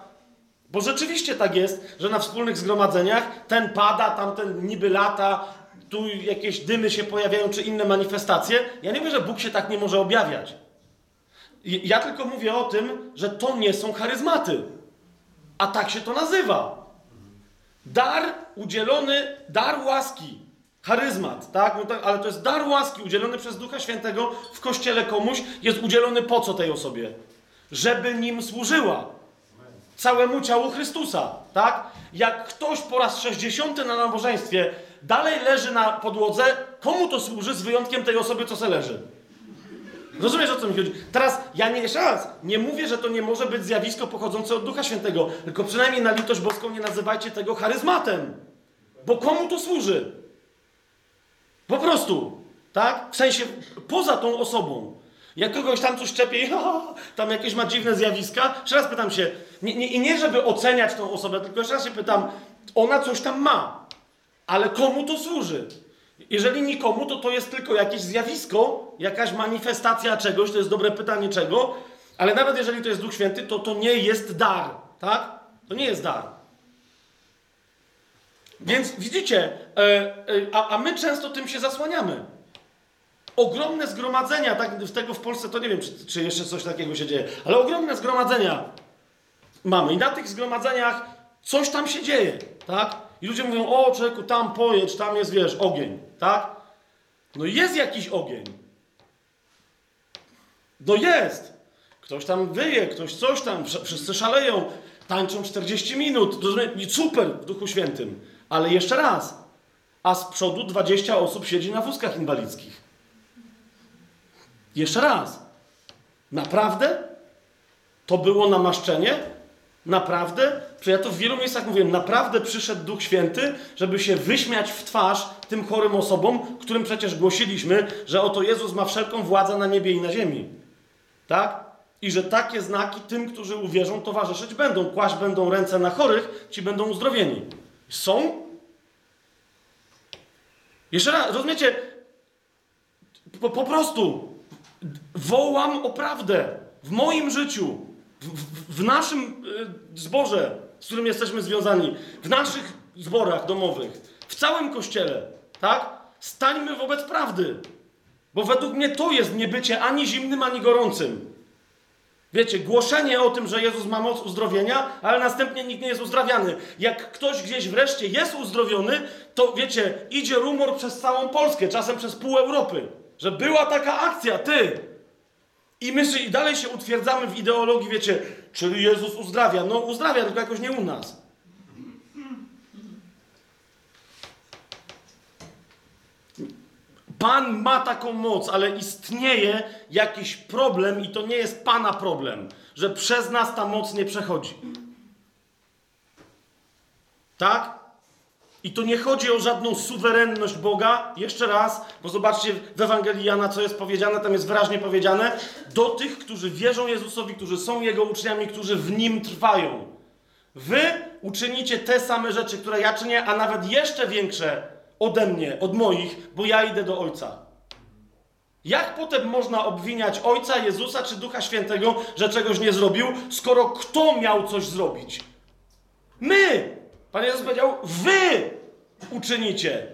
Bo rzeczywiście tak jest, że na wspólnych zgromadzeniach ten pada, tamten niby lata, tu jakieś dymy się pojawiają, czy inne manifestacje. Ja nie mówię, że Bóg się tak nie może objawiać. Ja tylko mówię o tym, że to nie są charyzmaty. A tak się to nazywa. Dar udzielony, dar łaski. Charyzmat, tak? No? Ale to jest dar łaski udzielony przez Ducha Świętego w kościele komuś. Jest udzielony po co tej osobie? Żeby nim służyła całemu ciału Chrystusa, tak? Jak ktoś po raz 60 na nabożeństwie dalej leży na podłodze, komu to służy z wyjątkiem tej osoby, co se leży? Rozumiesz, o co mi chodzi? Teraz, ja nie, jeszcze raz, nie mówię, że to nie może być zjawisko pochodzące od Ducha Świętego, tylko przynajmniej na litość boską nie nazywajcie tego charyzmatem. Bo komu to służy? Po prostu, tak? W sensie, poza tą osobą. Jak kogoś tam coś czepie i tam jakieś ma dziwne zjawiska, jeszcze raz pytam się, nie, nie, i nie żeby oceniać tą osobę, tylko jeszcze raz się pytam, ona coś tam ma, ale komu to służy? Jeżeli nikomu, to to jest tylko jakieś zjawisko, jakaś manifestacja czegoś, to jest dobre pytanie czego, Ale nawet jeżeli to jest Duch Święty, to to nie jest dar, tak? To nie jest dar. Więc widzicie, e, e, a, a my często tym się zasłaniamy. Ogromne zgromadzenia, tak w tego w Polsce to nie wiem, czy, czy jeszcze coś takiego się dzieje, ale ogromne zgromadzenia mamy. I na tych zgromadzeniach coś tam się dzieje, tak? I ludzie mówią, o człowieku, tam pojedź, tam jest, wiesz, ogień, tak? No jest jakiś ogień. No jest. Ktoś tam wyje, ktoś coś tam, wsz- wszyscy szaleją, tańczą 40 minut, i super w Duchu Świętym. Ale jeszcze raz, a z przodu 20 osób siedzi na wózkach inwalidzkich. Jeszcze raz. Naprawdę? To było namaszczenie? Naprawdę? Przecież ja to w wielu miejscach mówiłem. Naprawdę przyszedł Duch Święty, żeby się wyśmiać w twarz tym chorym osobom, którym przecież głosiliśmy, że oto Jezus ma wszelką władzę na niebie i na ziemi. Tak? I że takie znaki tym, którzy uwierzą, towarzyszyć będą. Kłaść będą ręce na chorych, ci będą uzdrowieni. Są? Jeszcze raz, rozumiecie? Po, po prostu wołam o prawdę w moim życiu, w, w, w naszym y, z którym jesteśmy związani, w naszych zborach domowych, w całym kościele, tak? Stańmy wobec prawdy. Bo według mnie to jest nie bycie ani zimnym, ani gorącym. Wiecie, głoszenie o tym, że Jezus ma moc uzdrowienia, ale następnie nikt nie jest uzdrawiany. Jak ktoś gdzieś wreszcie jest uzdrowiony, to wiecie, idzie rumor przez całą Polskę, czasem przez pół Europy, że była taka akcja, ty. I my się, i dalej się utwierdzamy w ideologii, wiecie, czyli Jezus uzdrawia. No uzdrawia, tylko jakoś nie u nas. Pan ma taką moc, ale istnieje jakiś problem i to nie jest Pana problem, że przez nas ta moc nie przechodzi. Tak? I to nie chodzi o żadną suwerenność Boga, jeszcze raz, bo zobaczcie w Ewangelii Jana, co jest powiedziane, tam jest wyraźnie powiedziane, do tych, którzy wierzą Jezusowi, którzy są Jego uczniami, którzy w Nim trwają. Wy uczynicie te same rzeczy, które ja czynię, a nawet jeszcze większe ode mnie, od moich, bo ja idę do Ojca. Jak potem można obwiniać Ojca, Jezusa czy Ducha Świętego, że czegoś nie zrobił, skoro kto miał coś zrobić? My! Pan Jezus powiedział, wy uczynicie.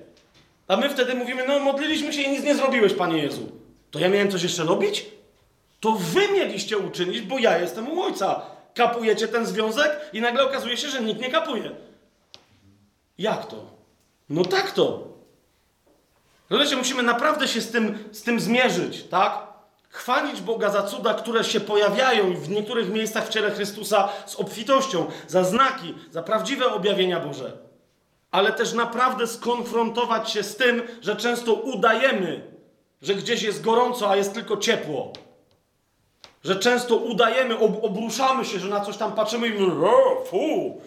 A my wtedy mówimy, no modliliśmy się i nic nie zrobiłeś, Panie Jezu. To ja miałem coś jeszcze robić? To wy mieliście uczynić, bo ja jestem u Ojca. Kapujecie ten związek i nagle okazuje się, że nikt nie kapuje. Jak to? No tak to. Rozumiecie, musimy naprawdę się z tym, z tym zmierzyć, tak? Chwalić Boga za cuda, które się pojawiają w niektórych miejscach w ciele Chrystusa z obfitością, za znaki, za prawdziwe objawienia Boże. Ale też naprawdę skonfrontować się z tym, że często udajemy, że gdzieś jest gorąco, a jest tylko ciepło. Że często udajemy, ob obruszamy się, że na coś tam patrzymy i mówimy, fu,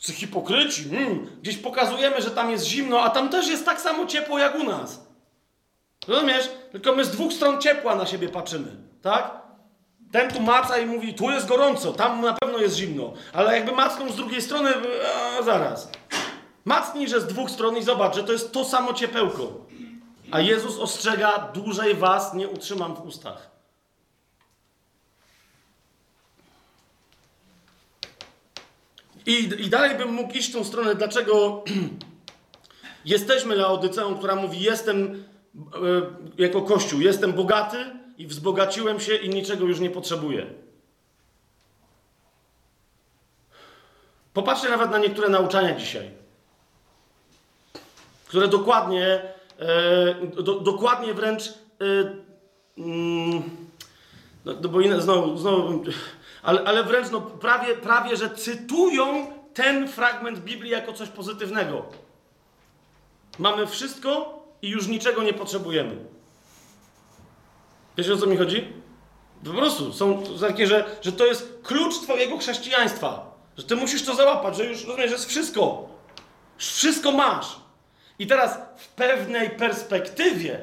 czy hipokryci, mm. gdzieś pokazujemy, że tam jest zimno, a tam też jest tak samo ciepło jak u nas. Rozumiesz? Tylko my z dwóch stron ciepła na siebie patrzymy, tak? Ten tu maca i mówi, tu jest gorąco, tam na pewno jest zimno. Ale jakby macnął z drugiej strony, a zaraz. Macnij, że z dwóch stron i zobacz, że to jest to samo ciepełko. A Jezus ostrzega, dłużej was nie utrzymam w ustach. I, I dalej bym mógł iść w tą stronę, dlaczego jesteśmy Laodyceą, która mówi, jestem e, jako Kościół, jestem bogaty i wzbogaciłem się i niczego już nie potrzebuję. Popatrzcie nawet na niektóre nauczania dzisiaj, które dokładnie, e, do, dokładnie wręcz, e, mm, no, no bo inne, znowu, znowu ale, ale wręcz no, prawie, prawie, że cytują ten fragment Biblii jako coś pozytywnego. Mamy wszystko i już niczego nie potrzebujemy. Wiecie o co mi chodzi? Po prostu są takie, że, że to jest klucz Twojego chrześcijaństwa. Że Ty musisz to załapać, że już rozumiesz, że jest wszystko. Wszystko masz. I teraz w pewnej perspektywie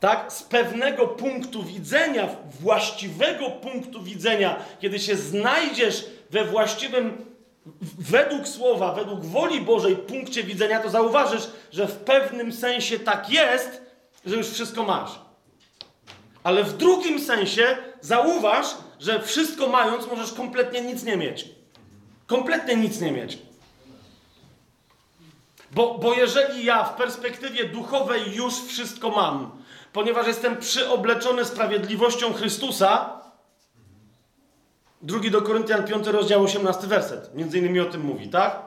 tak, z pewnego punktu widzenia, właściwego punktu widzenia, kiedy się znajdziesz we właściwym, według słowa, według woli Bożej punkcie widzenia, to zauważysz, że w pewnym sensie tak jest, że już wszystko masz. Ale w drugim sensie zauważ, że wszystko mając, możesz kompletnie nic nie mieć. Kompletnie nic nie mieć. Bo, bo jeżeli ja w perspektywie duchowej już wszystko mam, ponieważ jestem przyobleczony sprawiedliwością Chrystusa, drugi do Koryntian 5 rozdział 18 werset, między innymi o tym mówi, tak?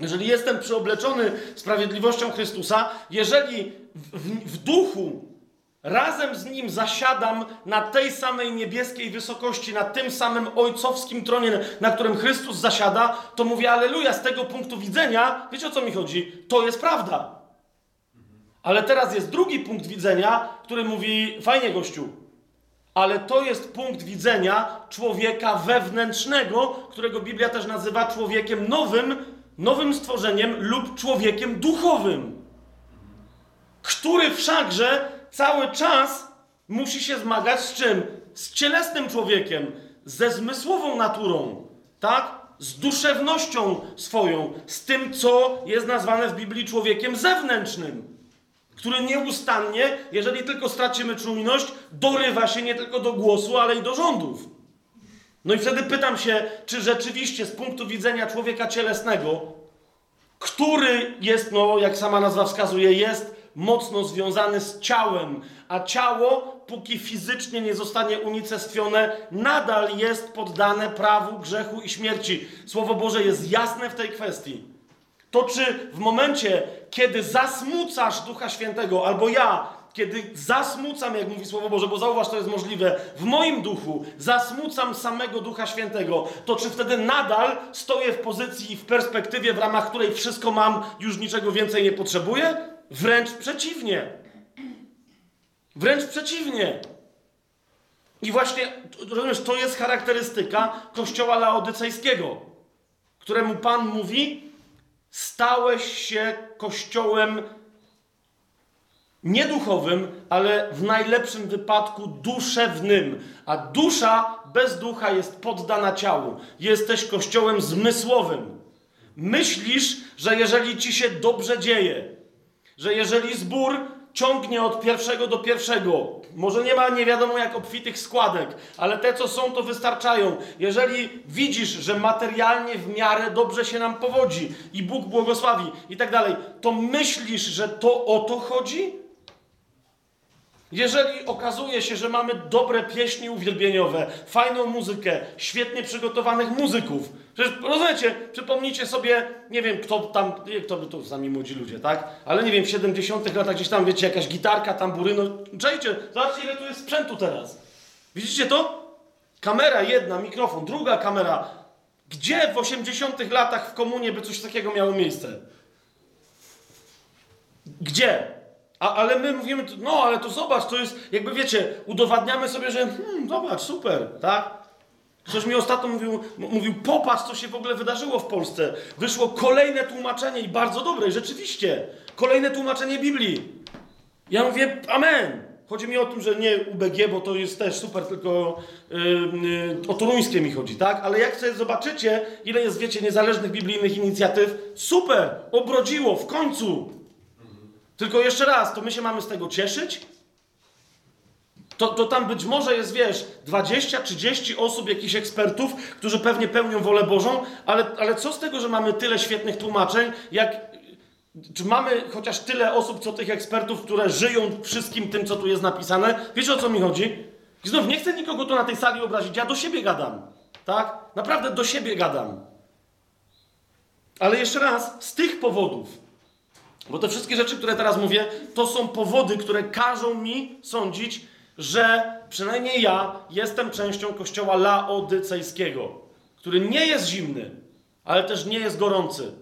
Jeżeli jestem przyobleczony sprawiedliwością Chrystusa, jeżeli w, w, w duchu razem z Nim zasiadam na tej samej niebieskiej wysokości, na tym samym ojcowskim tronie, na którym Chrystus zasiada, to mówię, aleluja, z tego punktu widzenia, wiecie o co mi chodzi? To jest prawda. Ale teraz jest drugi punkt widzenia, który mówi, fajnie gościu, ale to jest punkt widzenia człowieka wewnętrznego, którego Biblia też nazywa człowiekiem nowym, nowym stworzeniem lub człowiekiem duchowym, który wszakże cały czas musi się zmagać z czym? Z cielesnym człowiekiem, ze zmysłową naturą, tak? Z duszewnością swoją, z tym, co jest nazwane w Biblii człowiekiem zewnętrznym, który nieustannie, jeżeli tylko stracimy czujność, dorywa się nie tylko do głosu, ale i do rządów. No i wtedy pytam się, czy rzeczywiście z punktu widzenia człowieka cielesnego, który jest, no jak sama nazwa wskazuje, jest mocno związany z ciałem, a ciało, póki fizycznie nie zostanie unicestwione, nadal jest poddane prawu grzechu i śmierci. Słowo Boże jest jasne w tej kwestii. To czy w momencie, kiedy zasmucasz Ducha Świętego, albo ja, kiedy zasmucam, jak mówi Słowo Boże, bo zauważ, to jest możliwe, w moim duchu zasmucam samego Ducha Świętego, to czy wtedy nadal stoję w pozycji i w perspektywie, w ramach której wszystko mam, już niczego więcej nie potrzebuję? Wręcz przeciwnie. Wręcz przeciwnie. I właśnie, rozumiesz, to jest charakterystyka kościoła laodycejskiego, któremu Pan mówi, stałeś się kościołem nie duchowym, ale w najlepszym wypadku duszewnym. A dusza bez ducha jest poddana ciału. Jesteś kościołem zmysłowym. Myślisz, że jeżeli ci się dobrze dzieje, że jeżeli zbór ciągnie od pierwszego do pierwszego, może nie ma nie wiadomo jak obfitych składek, ale te co są to wystarczają. Jeżeli widzisz, że materialnie w miarę dobrze się nam powodzi i Bóg błogosławi i tak dalej, to myślisz, że to o to chodzi? Jeżeli okazuje się, że mamy dobre pieśni uwielbieniowe, fajną muzykę, świetnie przygotowanych muzyków, przecież rozumiecie, przypomnijcie sobie, nie wiem kto tam, kto by to sami młodzi ludzie, tak? Ale nie wiem, w 70 latach gdzieś tam, wiecie, jakaś gitarka, tamburyno, czajcie, zobaczcie ile tu jest sprzętu teraz. Widzicie to? Kamera jedna, mikrofon, druga kamera. Gdzie w 80 latach w komunie by coś takiego miało miejsce? Gdzie? A, ale my mówimy, no ale to zobacz, to jest, jakby wiecie, udowadniamy sobie, że hmm, zobacz, super, tak? Ktoś mi ostatnio mówił, mówił, popatrz, co się w ogóle wydarzyło w Polsce. Wyszło kolejne tłumaczenie i bardzo dobre, rzeczywiście, kolejne tłumaczenie Biblii. Ja mówię, amen. Chodzi mi o tym, że nie UBG, bo to jest też super, tylko yy, yy, o toruńskie mi chodzi, tak? Ale jak sobie zobaczycie, ile jest, wiecie, niezależnych biblijnych inicjatyw, super, obrodziło, w końcu. Tylko jeszcze raz, to my się mamy z tego cieszyć? To, to tam być może jest, wiesz, 20-30 osób, jakichś ekspertów, którzy pewnie pełnią wolę Bożą, ale, ale co z tego, że mamy tyle świetnych tłumaczeń, jak. Czy mamy chociaż tyle osób, co tych ekspertów, które żyją wszystkim tym, co tu jest napisane? Wiecie o co mi chodzi? I znów nie chcę nikogo tu na tej sali obrazić, ja do siebie gadam. Tak? Naprawdę do siebie gadam. Ale jeszcze raz, z tych powodów, bo te wszystkie rzeczy, które teraz mówię, to są powody, które każą mi sądzić, że przynajmniej ja jestem częścią kościoła laodycejskiego, który nie jest zimny, ale też nie jest gorący.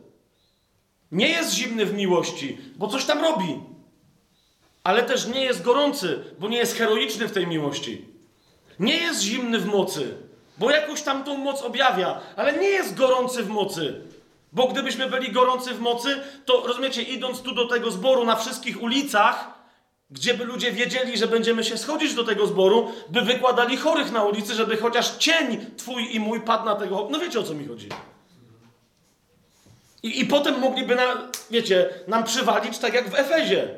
Nie jest zimny w miłości, bo coś tam robi. Ale też nie jest gorący, bo nie jest heroiczny w tej miłości. Nie jest zimny w mocy, bo jakąś tam tą moc objawia, ale nie jest gorący w mocy. Bo gdybyśmy byli gorący w mocy, to rozumiecie, idąc tu do tego zboru na wszystkich ulicach, gdzie by ludzie wiedzieli, że będziemy się schodzić do tego zboru, by wykładali chorych na ulicy, żeby chociaż cień twój i mój padł na tego. No wiecie o co mi chodzi. I, i potem mogliby, na, wiecie, nam przywalić tak jak w Efezie.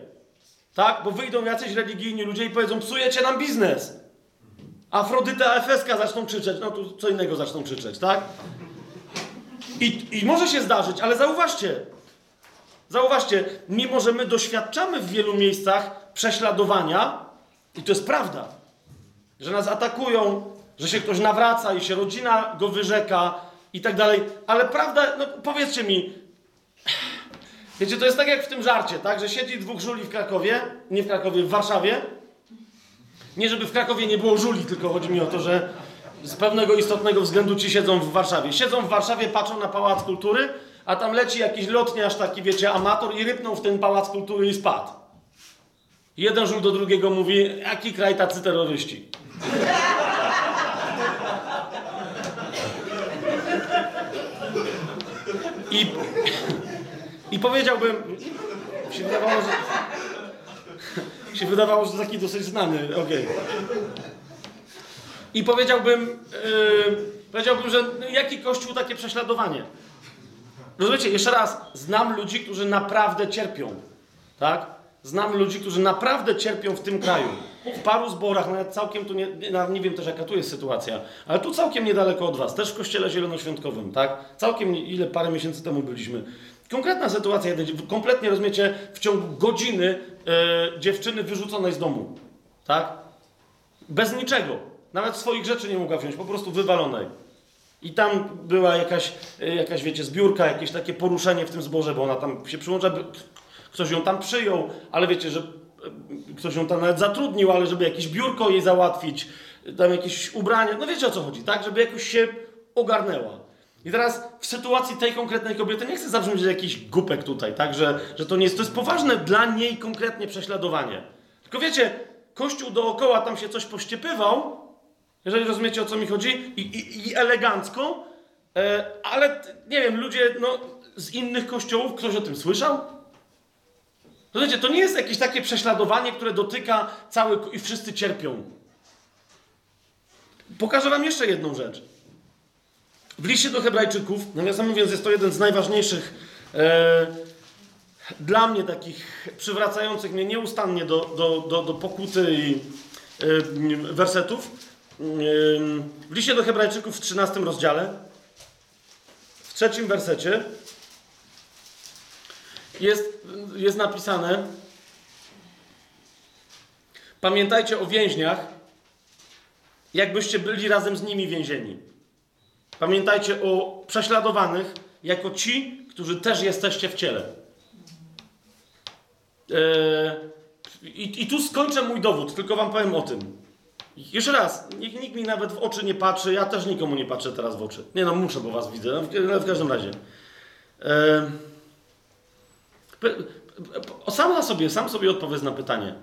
Tak? Bo wyjdą jacyś religijni ludzie i powiedzą, psujecie nam biznes. Afrodyta Efeska zaczną krzyczeć, no tu co innego zaczną krzyczeć, tak? I, I może się zdarzyć, ale zauważcie, zauważcie, mimo że my doświadczamy w wielu miejscach prześladowania, i to jest prawda, że nas atakują, że się ktoś nawraca i się rodzina go wyrzeka i tak dalej, ale prawda, no powiedzcie mi, wiecie, to jest tak jak w tym żarcie, tak, że siedzi dwóch żuli w Krakowie, nie w Krakowie, w Warszawie, nie żeby w Krakowie nie było żuli, tylko chodzi mi o to, że z pewnego istotnego względu ci siedzą w Warszawie. Siedzą w Warszawie, patrzą na Pałac Kultury, a tam leci jakiś lotniarz taki, wiecie, amator i rypnął w ten Pałac Kultury i spadł. Jeden żul do drugiego mówi, jaki kraj tacy terroryści. I, I powiedziałbym, się wydawało, że się wydawało, że taki dosyć znany, okej. I powiedziałbym, yy, powiedziałbym, że jaki kościół takie prześladowanie? Rozumiecie, jeszcze raz, znam ludzi, którzy naprawdę cierpią, tak? Znam ludzi, którzy naprawdę cierpią w tym kraju. W paru zborach, nawet całkiem tu nie, nie, wiem też jaka tu jest sytuacja, ale tu całkiem niedaleko od was, też w kościele zielonoświątkowym, tak? Całkiem, ile parę miesięcy temu byliśmy. Konkretna sytuacja, kompletnie rozumiecie, w ciągu godziny e, dziewczyny wyrzuconej z domu, tak? Bez niczego. Nawet swoich rzeczy nie mogła wziąć, po prostu wywalonej. I tam była jakaś, e, jakaś, wiecie, zbiórka, jakieś takie poruszenie w tym zborze, bo ona tam się przyłącza, ktoś ją tam przyjął, ale wiecie, że e, ktoś ją tam nawet zatrudnił, ale żeby jakieś biurko jej załatwić, tam jakieś ubranie, no wiecie o co chodzi, tak? Żeby jakoś się ogarnęła. I teraz w sytuacji tej konkretnej kobiety, nie chcę zabrzmieć jak jakiś głupek tutaj, tak? Że, że to nie jest, to jest poważne dla niej konkretnie prześladowanie. Tylko wiecie, Kościół dookoła tam się coś pościepywał, jeżeli rozumiecie o co mi chodzi, i, i, i elegancko, e, ale nie wiem, ludzie no, z innych kościołów, ktoś o tym słyszał? Rozumiecie, to nie jest jakieś takie prześladowanie, które dotyka cały i wszyscy cierpią. Pokażę wam jeszcze jedną rzecz. W liście do Hebrajczyków, nawiasem mówiąc, jest to jeden z najważniejszych e, dla mnie takich przywracających mnie nieustannie do, do, do, do pokuty i e, wersetów. W liście do Hebrajczyków w 13 rozdziale, w trzecim wersecie jest, jest napisane Pamiętajcie o więźniach, jakbyście byli razem z nimi więzieni. Pamiętajcie o prześladowanych, jako ci, którzy też jesteście w ciele. Eee, i, I tu skończę mój dowód, tylko wam powiem o tym. Jeszcze raz, niech nikt mi nawet w oczy nie patrzy, ja też nikomu nie patrzę teraz w oczy. Nie no, muszę, bo was widzę, no, w, w każdym razie. P- sam na sobie, sam sobie odpowiedz na pytanie.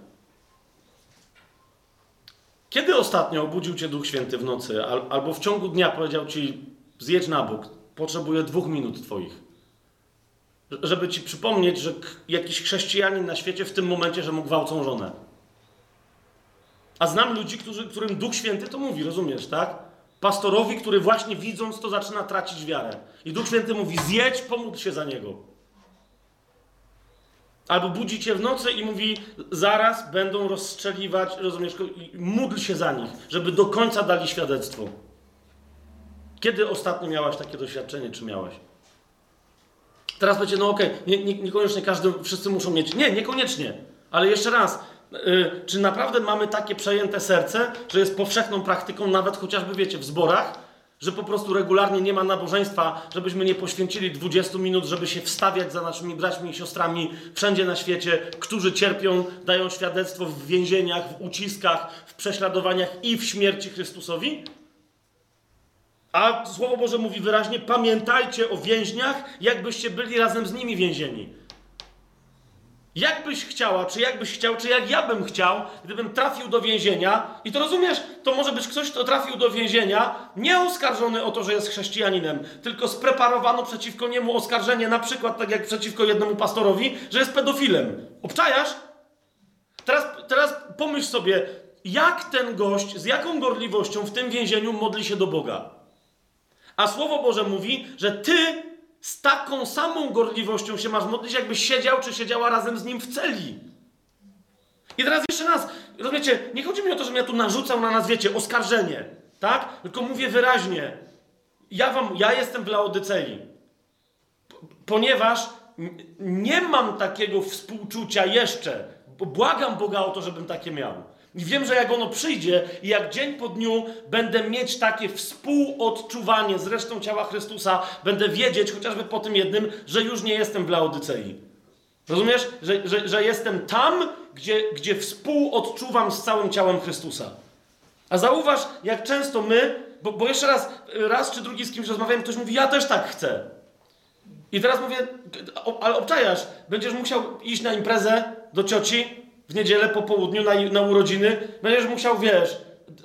Kiedy ostatnio obudził cię Duch Święty w nocy, al, albo w ciągu dnia powiedział ci, zjedź na bok, potrzebuję dwóch minut twoich? Żeby ci przypomnieć, że jakiś chrześcijanin na świecie w tym momencie, że mu gwałcą żonę. A znam ludzi, którzy, którym Duch Święty to mówi, rozumiesz, tak? Pastorowi, który właśnie widząc to zaczyna tracić wiarę. I Duch Święty mówi, zjedź, pomódl się za niego. Albo budzi cię w nocy i mówi, zaraz będą rozstrzeliwać, rozumiesz, módl się za nich, żeby do końca dali świadectwo. Kiedy ostatnio miałaś takie doświadczenie, czy miałaś? Teraz będzie, no okej, nie, nie, niekoniecznie każdy, wszyscy muszą mieć. Nie, niekoniecznie. Ale jeszcze raz, czy naprawdę mamy takie przejęte serce, że jest powszechną praktyką, nawet chociażby, wiecie, w zborach, że po prostu regularnie nie ma nabożeństwa, żebyśmy nie poświęcili 20 minut, żeby się wstawiać za naszymi braćmi i siostrami wszędzie na świecie, którzy cierpią, dają świadectwo w więzieniach, w uciskach, w prześladowaniach i w śmierci Chrystusowi? A Słowo Boże mówi wyraźnie: pamiętajcie o więźniach, jakbyście byli razem z nimi więzieni. Jak byś chciała, czy jakbyś chciał, czy jak ja bym chciał, gdybym trafił do więzienia, i to rozumiesz, to może być ktoś, kto trafił do więzienia, nie oskarżony o to, że jest chrześcijaninem, tylko spreparowano przeciwko niemu oskarżenie, na przykład tak jak przeciwko jednemu pastorowi, że jest pedofilem. Obczajasz? Teraz, teraz pomyśl sobie, jak ten gość, z jaką gorliwością w tym więzieniu modli się do Boga. A Słowo Boże mówi, że ty z taką samą gorliwością się masz modlić, jakbyś siedział czy siedziała razem z nim w celi. I teraz jeszcze raz, rozumiecie, nie chodzi mi o to, żebym ja tu narzucał na nas, wiecie, oskarżenie, tak? Tylko mówię wyraźnie, ja wam, ja jestem w Laodycei, ponieważ nie mam takiego współczucia jeszcze, bo błagam Boga o to, żebym takie miał. I wiem, że jak ono przyjdzie i jak dzień po dniu będę mieć takie współodczuwanie z resztą ciała Chrystusa, będę wiedzieć chociażby po tym jednym, że już nie jestem w Laodycei. Rozumiesz? Że, że, że jestem tam, gdzie, gdzie współodczuwam z całym ciałem Chrystusa. A zauważ, jak często my, bo, bo jeszcze raz, raz czy drugi z kimś rozmawiałem, ktoś mówi, ja też tak chcę. I teraz mówię, ale obczajasz, będziesz musiał iść na imprezę do cioci w niedzielę po południu na, na urodziny, będziesz musiał, wiesz,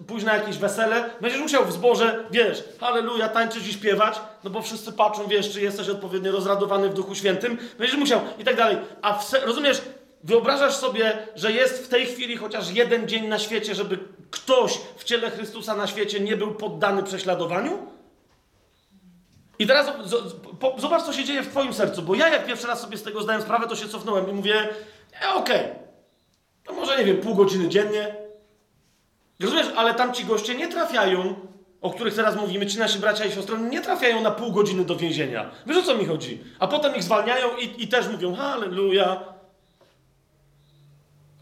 pójść na jakieś wesele, będziesz musiał w zborze, wiesz, halleluja, tańczyć i śpiewać, no bo wszyscy patrzą, wiesz, czy jesteś odpowiednio rozradowany w Duchu Świętym, będziesz musiał i tak dalej. A w rozumiesz, wyobrażasz sobie, że jest w tej chwili chociaż jeden dzień na świecie, żeby ktoś w ciele Chrystusa na świecie nie był poddany prześladowaniu? I teraz zobacz, co się dzieje w Twoim sercu, bo ja jak pierwszy raz sobie z tego zdałem sprawę, to się cofnąłem i mówię, e, okej, to może, nie wiem, pół godziny dziennie. Rozumiesz, ale tam ci goście nie trafiają, o których teraz mówimy, ci nasi bracia i siostry, nie trafiają na pół godziny do więzienia. Wiesz, o co mi chodzi? A potem ich zwalniają i, i też mówią, halleluja.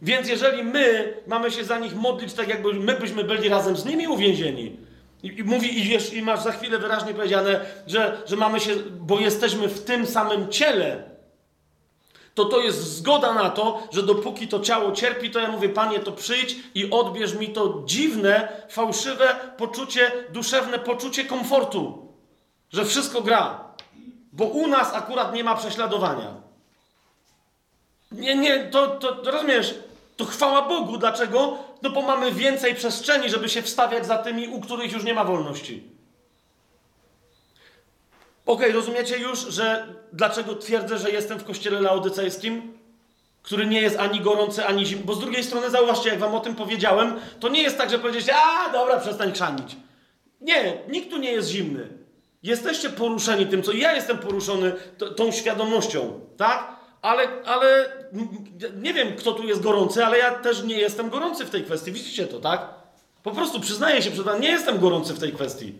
Więc jeżeli my mamy się za nich modlić, tak jakby my byśmy byli razem z nimi uwięzieni, i, i mówi, i wiesz, i masz za chwilę wyraźnie powiedziane, że, że mamy się, bo jesteśmy w tym samym ciele, to to jest zgoda na to, że dopóki to ciało cierpi, to ja mówię, Panie, to przyjdź i odbierz mi to dziwne, fałszywe poczucie, duszewne poczucie komfortu, że wszystko gra, bo u nas akurat nie ma prześladowania. Nie, nie, to, to, rozumiesz, to chwała Bogu. Dlaczego? No bo mamy więcej przestrzeni, żeby się wstawiać za tymi, u których już nie ma wolności. Okej, rozumiecie już, że dlaczego twierdzę, że jestem w kościele laodycejskim, który nie jest ani gorący, ani zimny. Bo z drugiej strony, zauważcie, jak wam o tym powiedziałem, to nie jest tak, że powiedzieliście, a dobra, przestań chrzanić. Nie, nikt tu nie jest zimny. Jesteście poruszeni tym, co ja jestem poruszony tą świadomością, tak? Ale, ale nie wiem, kto tu jest gorący, ale ja też nie jestem gorący w tej kwestii. Widzicie to, tak? Po prostu przyznaję się przed wami, nie jestem gorący w tej kwestii.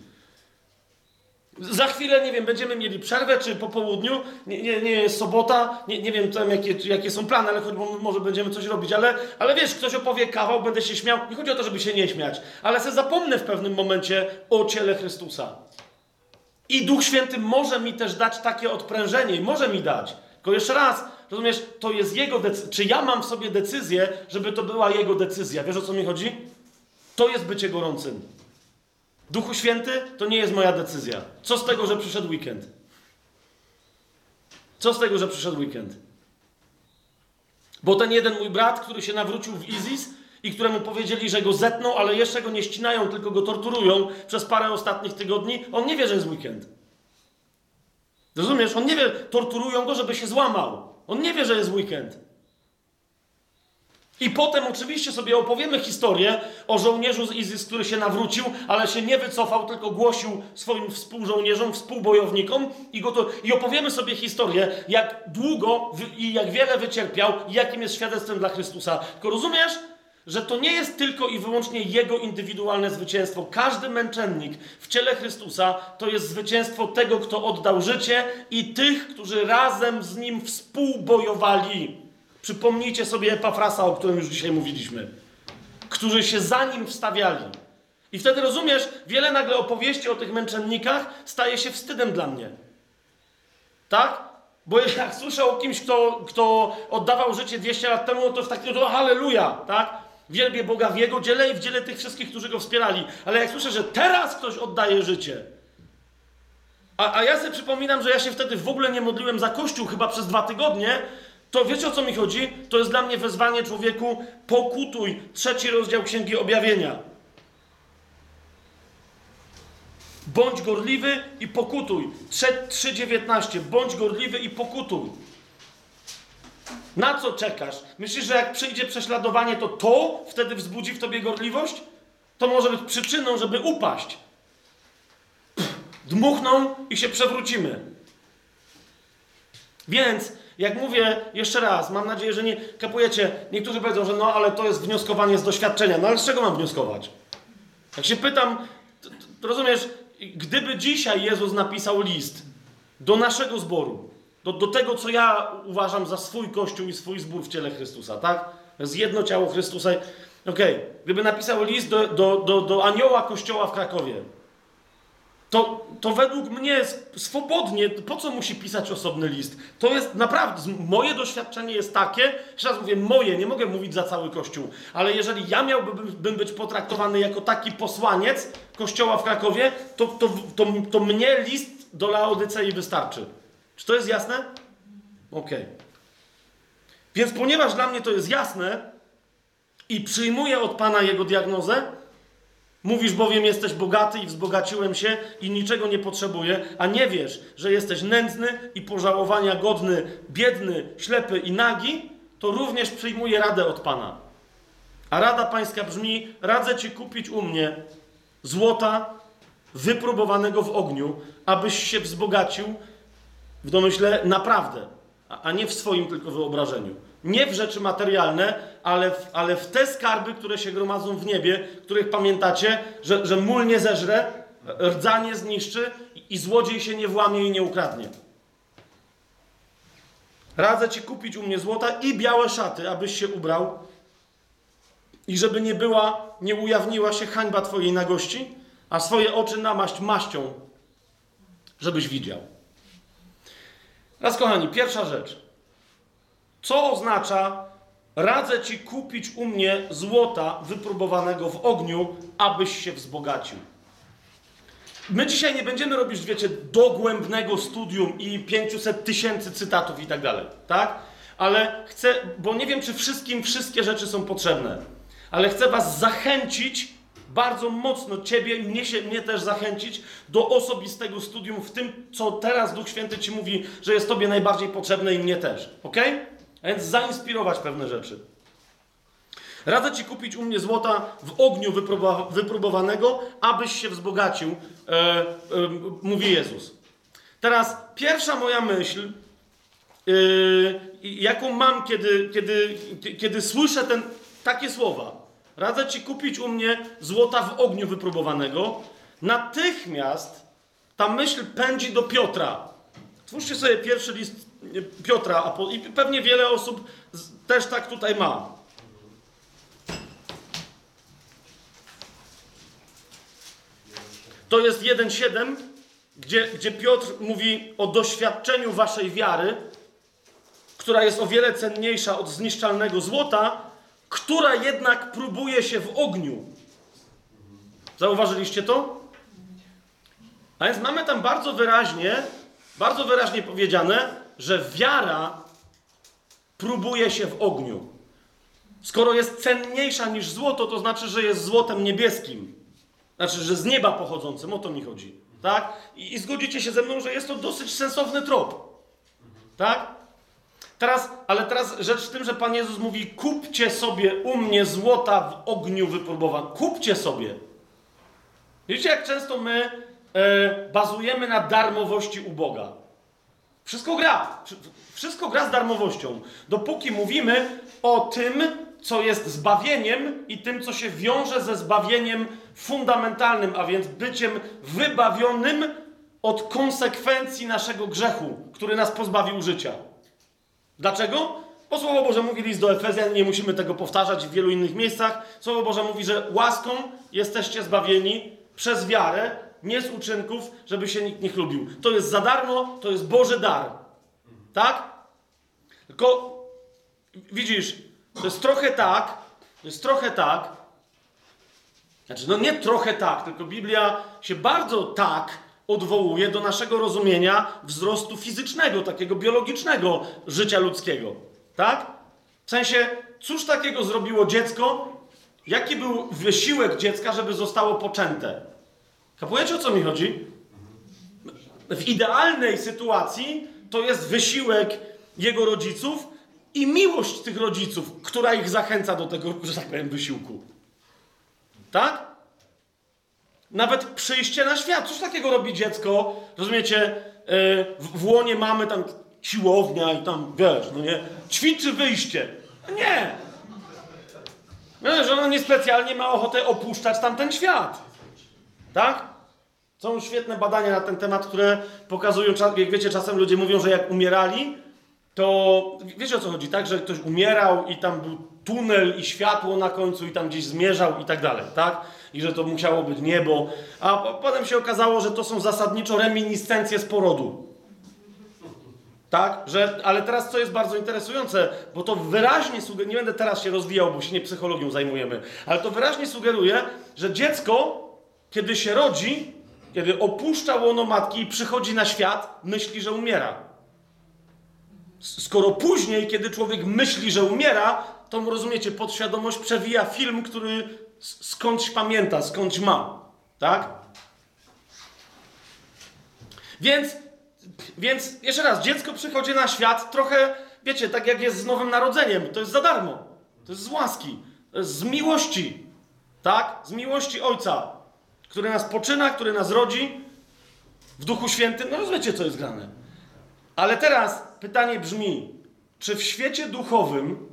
Za chwilę, nie wiem, będziemy mieli przerwę, czy po południu, nie, nie, nie jest sobota, nie, nie wiem tam jakie, jakie są plany, ale choć mo- może będziemy coś robić, ale, ale wiesz, ktoś opowie kawał, będę się śmiał, nie chodzi o to, żeby się nie śmiać, ale se zapomnę w pewnym momencie o ciele Chrystusa. I Duch Święty może mi też dać takie odprężenie, może mi dać. Tylko jeszcze raz, rozumiesz, to jest Jego decyzja. Czy ja mam w sobie decyzję, żeby to była Jego decyzja? Wiesz o co mi chodzi? To jest bycie gorącym. Duchu Święty to nie jest moja decyzja. Co z tego, że przyszedł weekend? Co z tego, że przyszedł weekend? Bo ten jeden mój brat, który się nawrócił w Izis i któremu powiedzieli, że go zetną, ale jeszcze go nie ścinają, tylko go torturują przez parę ostatnich tygodni, on nie wie, że jest weekend. Rozumiesz? On nie wie, torturują go, żeby się złamał. On nie wie, że jest weekend. I potem oczywiście sobie opowiemy historię o żołnierzu z Izis, który się nawrócił, ale się nie wycofał, tylko głosił swoim współżołnierzom, współbojownikom i, go to, i opowiemy sobie historię, jak długo i jak wiele wycierpiał i jakim jest świadectwem dla Chrystusa. Tylko rozumiesz, że to nie jest tylko i wyłącznie jego indywidualne zwycięstwo. Każdy męczennik w ciele Chrystusa to jest zwycięstwo tego, kto oddał życie i tych, którzy razem z nim współbojowali. Przypomnijcie sobie Epafrasa, o którym już dzisiaj mówiliśmy. Którzy się za nim wstawiali. I wtedy rozumiesz, wiele nagle opowieści o tych męczennikach staje się wstydem dla mnie. Tak? Bo jak słyszę o kimś, kto, kto oddawał życie 200 lat temu, to w takim to halleluja, tak? Wielbię Boga w Jego dziele i w dziele tych wszystkich, którzy Go wspierali. Ale jak słyszę, że teraz ktoś oddaje życie, a, a ja sobie przypominam, że ja się wtedy w ogóle nie modliłem za Kościół chyba przez dwa tygodnie, to wiecie o co mi chodzi? To jest dla mnie wezwanie człowieku, pokutuj. Trzeci rozdział Księgi Objawienia. Bądź gorliwy i pokutuj. 3,19. Bądź gorliwy i pokutuj. Na co czekasz? Myślisz, że jak przyjdzie prześladowanie, to to wtedy wzbudzi w tobie gorliwość? To może być przyczyną, żeby upaść. Pff, dmuchną i się przewrócimy. Więc Jak mówię jeszcze raz, mam nadzieję, że nie kapujecie. Niektórzy powiedzą, że no ale to jest wnioskowanie z doświadczenia. No ale z czego mam wnioskować? Jak się pytam, to, to, rozumiesz, gdyby dzisiaj Jezus napisał list do naszego zboru, do, do tego, co ja uważam za swój kościół i swój zbór w ciele Chrystusa, tak? Jest jedno ciało Chrystusa. Okej, okay. gdyby napisał list do, do, do, do anioła kościoła w Krakowie, to, to według mnie swobodnie, po co musi pisać osobny list? To jest naprawdę, moje doświadczenie jest takie, jeszcze raz mówię, moje, nie mogę mówić za cały Kościół, ale jeżeli ja miałbym być potraktowany jako taki posłaniec Kościoła w Krakowie, to, to, to, to mnie list do Laodycei wystarczy. Czy to jest jasne? Okej. Okay. Więc ponieważ dla mnie to jest jasne i przyjmuję od Pana jego diagnozę, Mówisz bowiem, jesteś bogaty i wzbogaciłem się i niczego nie potrzebuję, a nie wiesz, że jesteś nędzny i pożałowania godny, biedny, ślepy i nagi, to również przyjmuję radę od Pana. A rada pańska brzmi: radzę ci kupić u mnie złota wypróbowanego w ogniu, abyś się wzbogacił w domyśle naprawdę, a nie w swoim tylko wyobrażeniu. Nie w rzeczy materialne, ale w, ale w te skarby, które się gromadzą w niebie, których pamiętacie, że, że mól nie zeżre, rdza nie zniszczy i złodziej się nie włamie i nie ukradnie. Radzę ci kupić u mnie złota i białe szaty, abyś się ubrał i żeby nie była, nie ujawniła się hańba twojej nagości, a swoje oczy namaść maścią, żebyś widział. Raz, kochani, pierwsza rzecz. Co oznacza radzę ci kupić u mnie złota wypróbowanego w ogniu, abyś się wzbogacił? My dzisiaj nie będziemy robić, wiecie, dogłębnego studium i 500 tysięcy cytatów i tak dalej, tak? Ale chcę, bo nie wiem, czy wszystkim wszystkie rzeczy są potrzebne, ale chcę was zachęcić bardzo mocno, ciebie mnie, się, mnie też zachęcić do osobistego studium w tym, co teraz Duch Święty ci mówi, że jest tobie najbardziej potrzebne i mnie też, ok? Więc zainspirować pewne rzeczy. Radzę ci kupić u mnie złota w ogniu wypróbowanego, abyś się wzbogacił, e, e, mówi Jezus. Teraz pierwsza moja myśl, e, jaką mam, kiedy, kiedy, kiedy słyszę ten, takie słowa. Radzę ci kupić u mnie złota w ogniu wypróbowanego. Natychmiast ta myśl pędzi do Piotra. Twórzcie sobie pierwszy list Piotra, i pewnie wiele osób też tak tutaj ma. To jest 1,7, gdzie, gdzie Piotr mówi o doświadczeniu waszej wiary, która jest o wiele cenniejsza od zniszczalnego złota, która jednak próbuje się w ogniu. Zauważyliście to? A więc mamy tam bardzo wyraźnie, bardzo wyraźnie powiedziane, że wiara próbuje się w ogniu. Skoro jest cenniejsza niż złoto, to znaczy, że jest złotem niebieskim. Znaczy, że z nieba pochodzącym, o to mi chodzi. Tak? I, I, zgodzicie się ze mną, że jest to dosyć sensowny trop. Tak? Teraz, ale teraz rzecz w tym, że Pan Jezus mówi: kupcie sobie u mnie złota w ogniu wypróbowane. Kupcie sobie. Wiecie, jak często my e, bazujemy na darmowości u Boga. Wszystko gra. Wszystko gra z darmowością. Dopóki mówimy o tym, co jest zbawieniem i tym, co się wiąże ze zbawieniem fundamentalnym, a więc byciem wybawionym od konsekwencji naszego grzechu, który nas pozbawił życia. Dlaczego? Bo Słowo Boże mówi list do Efezjan, nie musimy tego powtarzać w wielu innych miejscach. Słowo Boże mówi, że łaską jesteście zbawieni przez wiarę, nie z uczynków, żeby się nikt nie chlubił. To jest za darmo, to jest Boży dar. Tak? Tylko widzisz, to jest trochę tak, to jest trochę tak, znaczy, no nie trochę tak, tylko Biblia się bardzo tak odwołuje do naszego rozumienia wzrostu fizycznego, takiego biologicznego życia ludzkiego. Tak? W sensie, cóż takiego zrobiło dziecko? Jaki był wysiłek dziecka, żeby zostało poczęte? Kapujecie o co mi chodzi? W idealnej sytuacji to jest wysiłek jego rodziców i miłość tych rodziców, która ich zachęca do tego, że tak powiem, wysiłku. Tak? Nawet przyjście na świat. Cóż takiego robi dziecko? Rozumiecie? E, w łonie mamy tam siłownia i tam, wiesz, no nie, ćwiczy wyjście. Nie! No, że ona niespecjalnie ma ochotę opuszczać tamten świat. Tak? Są świetne badania na ten temat, które pokazują, jak wiecie, czasem ludzie mówią, że jak umierali, to wiecie o co chodzi, tak? Że ktoś umierał i tam był tunel i światło na końcu i tam gdzieś zmierzał i tak dalej, tak? I że to musiało być niebo. A po- potem się okazało, że to są zasadniczo reminiscencje z porodu. Tak? Że, ale teraz co jest bardzo interesujące, bo to wyraźnie sugeruje, nie będę teraz się rozwijał, bo się nie psychologią zajmujemy, ale to wyraźnie sugeruje, że dziecko, kiedy się rodzi, kiedy opuszcza łono matki i przychodzi na świat, myśli, że umiera. Skoro później, kiedy człowiek myśli, że umiera, to rozumiecie, podświadomość przewija film, który skądś pamięta, skądś ma. Tak? Więc, więc jeszcze raz, dziecko przychodzi na świat trochę, wiecie, tak jak jest z Nowym Narodzeniem, to jest za darmo. To jest z łaski, to jest z miłości. Tak? Z miłości Ojca, który nas poczyna, który nas rodzi w Duchu Świętym. No rozumiecie, co jest grane. Ale teraz pytanie brzmi, czy w świecie duchowym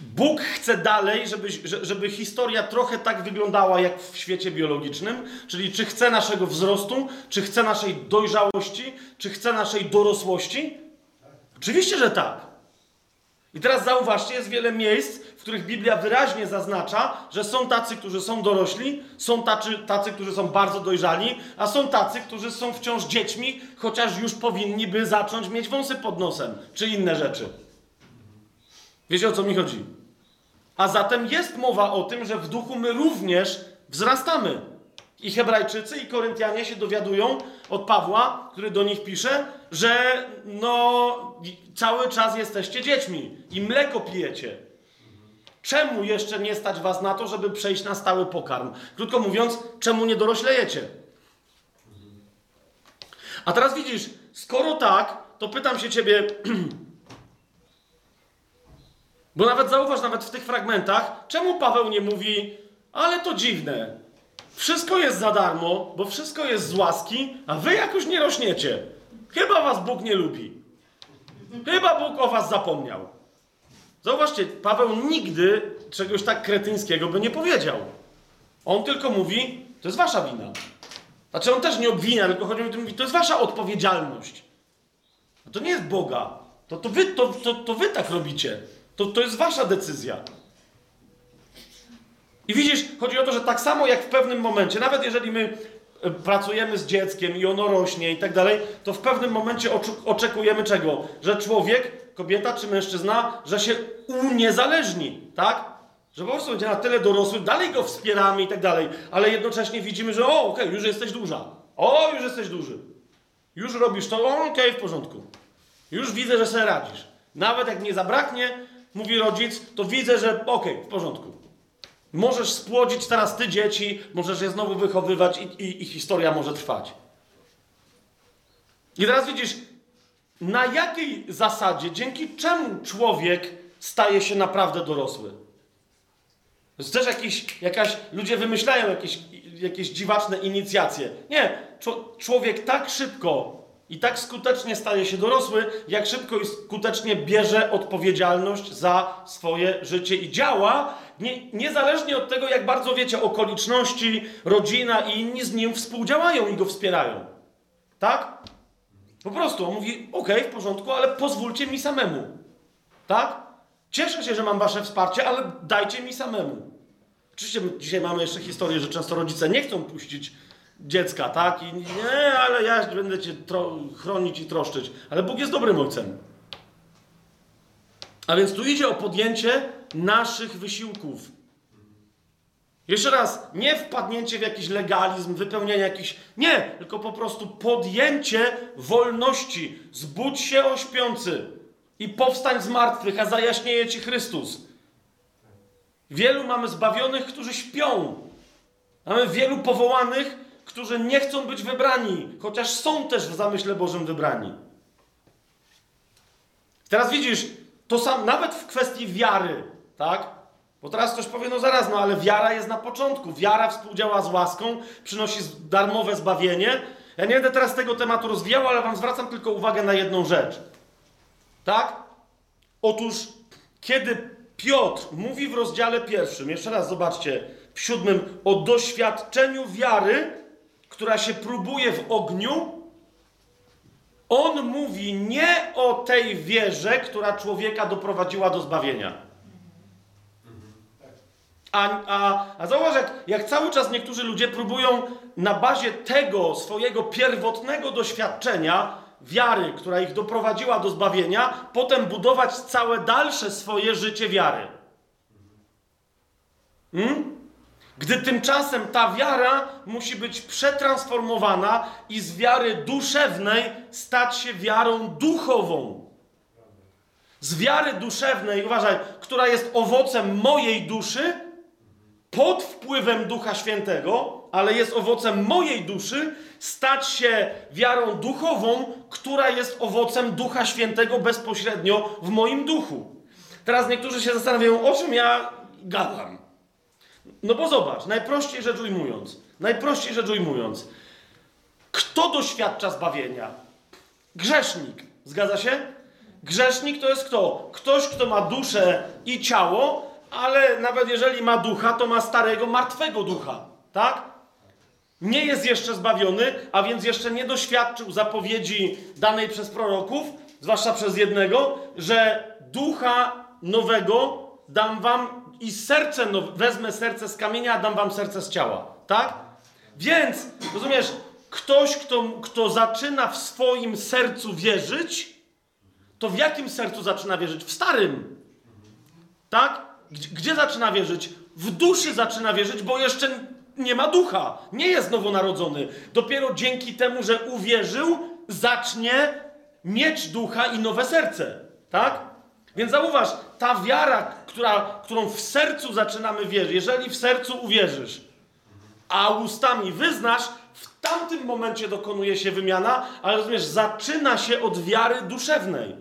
Bóg chce dalej, żeby, że- żeby historia trochę tak wyglądała jak w świecie biologicznym? Czyli czy chce naszego wzrostu, czy chce naszej dojrzałości, czy chce naszej dorosłości? Oczywiście, że tak. I teraz zauważcie, jest wiele miejsc, których Biblia wyraźnie zaznacza, że są tacy, którzy są dorośli, są tacy, tacy, którzy są bardzo dojrzali, a są tacy, którzy są wciąż dziećmi, chociaż już powinni by zacząć mieć wąsy pod nosem, czy inne rzeczy. Wiecie o co mi chodzi? A zatem jest mowa o tym, że w duchu my również wzrastamy. I Hebrajczycy, i Koryntianie się dowiadują od Pawła, który do nich pisze, że no cały czas jesteście dziećmi i mleko pijecie. Czemu jeszcze nie stać was na to, żeby przejść na stały pokarm? Krótko mówiąc, czemu nie doroślejecie? A teraz widzisz, skoro tak, to pytam się ciebie, bo nawet zauważ, nawet w tych fragmentach, czemu Paweł nie mówi, ale to dziwne. Wszystko jest za darmo, bo wszystko jest z łaski, a wy jakoś nie rośniecie. Chyba was Bóg nie lubi. Chyba Bóg o was zapomniał. Zauważcie, Paweł nigdy czegoś tak kretyńskiego by nie powiedział. On tylko mówi, to jest wasza wina. Znaczy on też nie obwinia, tylko chodzi o to, mówi, to jest wasza odpowiedzialność. No to nie jest Boga. To, to, wy, to, to, to wy tak robicie. To, to jest wasza decyzja. I widzisz, chodzi o to, że tak samo jak w pewnym momencie, nawet jeżeli my e, pracujemy z dzieckiem i ono rośnie i tak dalej, to w pewnym momencie oczekujemy czego? Że człowiek, kobieta czy mężczyzna, że się uniezależni, tak? Że po prostu będzie na tyle dorosły, dalej go wspieramy i tak dalej, ale jednocześnie widzimy, że o, okej, już jesteś duża. O, już jesteś duży. Już robisz to, okej, w porządku. Już widzę, że sobie radzisz. Nawet jak nie zabraknie, mówi rodzic, to widzę, że okej, w porządku. Możesz spłodzić teraz ty dzieci, możesz je znowu wychowywać i, i, i historia może trwać. I teraz widzisz, na jakiej zasadzie, dzięki czemu człowiek staje się naprawdę dorosły? To też jakiś, jakaś, ludzie wymyślają jakieś, jakieś dziwaczne inicjacje. Nie, Czło- człowiek tak szybko i tak skutecznie staje się dorosły, jak szybko i skutecznie bierze odpowiedzialność za swoje życie i działa, nie, niezależnie od tego, jak bardzo wiecie, okoliczności, rodzina i inni z nim współdziałają i go wspierają. Tak? Po prostu on mówi: OK, w porządku, ale pozwólcie mi samemu. Tak? Cieszę się, że mam wasze wsparcie, ale dajcie mi samemu. Oczywiście dzisiaj mamy jeszcze historię, że często rodzice nie chcą puścić dziecka, tak? I nie, ale ja będę cię chronić i troszczyć. Ale Bóg jest dobrym ojcem. A więc tu idzie o podjęcie naszych wysiłków. Jeszcze raz, nie wpadnięcie w jakiś legalizm, wypełnienie jakichś. Nie, tylko po prostu podjęcie wolności. Zbudź się o śpiący i powstań z martwych, a zajaśnieje ci Chrystus. Wielu mamy zbawionych, którzy śpią. Mamy wielu powołanych, którzy nie chcą być wybrani, chociaż są też w zamyśle Bożym wybrani. Teraz widzisz, to sam, nawet w kwestii wiary, tak? Bo teraz ktoś powie, no zaraz, no ale wiara jest na początku. Wiara współdziała z łaską, przynosi darmowe zbawienie Ja nie będę teraz tego tematu rozwijał, ale wam zwracam tylko uwagę na jedną rzecz. Tak? Otóż, kiedy Piotr mówi w rozdziale pierwszym, jeszcze raz zobaczcie, w siódmym, o doświadczeniu wiary, która się próbuje w ogniu, on mówi nie o tej wierze, która człowieka doprowadziła do zbawienia. A, a, a zauważ, jak, jak cały czas niektórzy ludzie próbują na bazie tego swojego pierwotnego doświadczenia, wiary, która ich doprowadziła do zbawienia, potem budować całe dalsze swoje życie wiary. Hmm? Gdy tymczasem ta wiara musi być przetransformowana i z wiary duszewnej stać się wiarą duchową. Z wiary duszewnej, uważaj, która jest owocem mojej duszy, pod wpływem Ducha Świętego, ale jest owocem mojej duszy, stać się wiarą duchową, która jest owocem Ducha Świętego bezpośrednio w moim duchu. Teraz niektórzy się zastanawiają, o czym ja gadam. No bo zobacz, najprościej rzecz ujmując, najprościej rzecz ujmując, kto doświadcza zbawienia? Grzesznik. Zgadza się? Grzesznik to jest kto? Ktoś, kto ma duszę i ciało, ale nawet jeżeli ma ducha, to ma starego, martwego ducha. Tak? Nie jest jeszcze zbawiony, a więc jeszcze nie doświadczył zapowiedzi danej przez proroków, zwłaszcza przez jednego, że ducha nowego dam wam i serce nowe, wezmę serce z kamienia, a dam wam serce z ciała. Tak? Więc, rozumiesz, ktoś, kto, kto zaczyna w swoim sercu wierzyć, to w jakim sercu zaczyna wierzyć? W starym. Tak? Gdzie, zaczyna wierzyć? W duszy zaczyna wierzyć, bo jeszcze nie ma ducha. Nie jest nowonarodzony. Dopiero dzięki temu, że uwierzył, zacznie mieć ducha i nowe serce. Tak? Więc zauważ, ta wiara, która, którą w sercu zaczynamy wierzyć, jeżeli w sercu uwierzysz, a ustami wyznasz, w tamtym momencie dokonuje się wymiana, ale rozumiesz, zaczyna się od wiary duszewnej.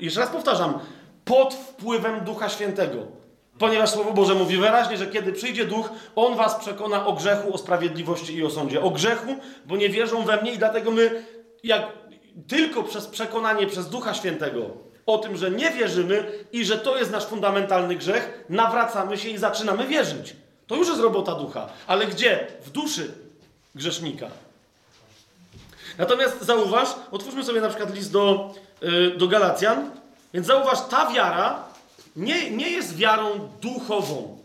Jeszcze raz powtarzam, pod wpływem Ducha Świętego. Ponieważ Słowo Boże mówi wyraźnie, że kiedy przyjdzie Duch, On was przekona o grzechu, o sprawiedliwości i o sądzie. O grzechu, bo nie wierzą we mnie i dlatego my, jak tylko przez przekonanie przez Ducha Świętego o tym, że nie wierzymy i że to jest nasz fundamentalny grzech, nawracamy się i zaczynamy wierzyć. To już jest robota Ducha. Ale gdzie? W duszy grzesznika. Natomiast zauważ, otwórzmy sobie na przykład list do, yy, do Galacjan, więc zauważ, ta wiara nie, nie jest wiarą duchową.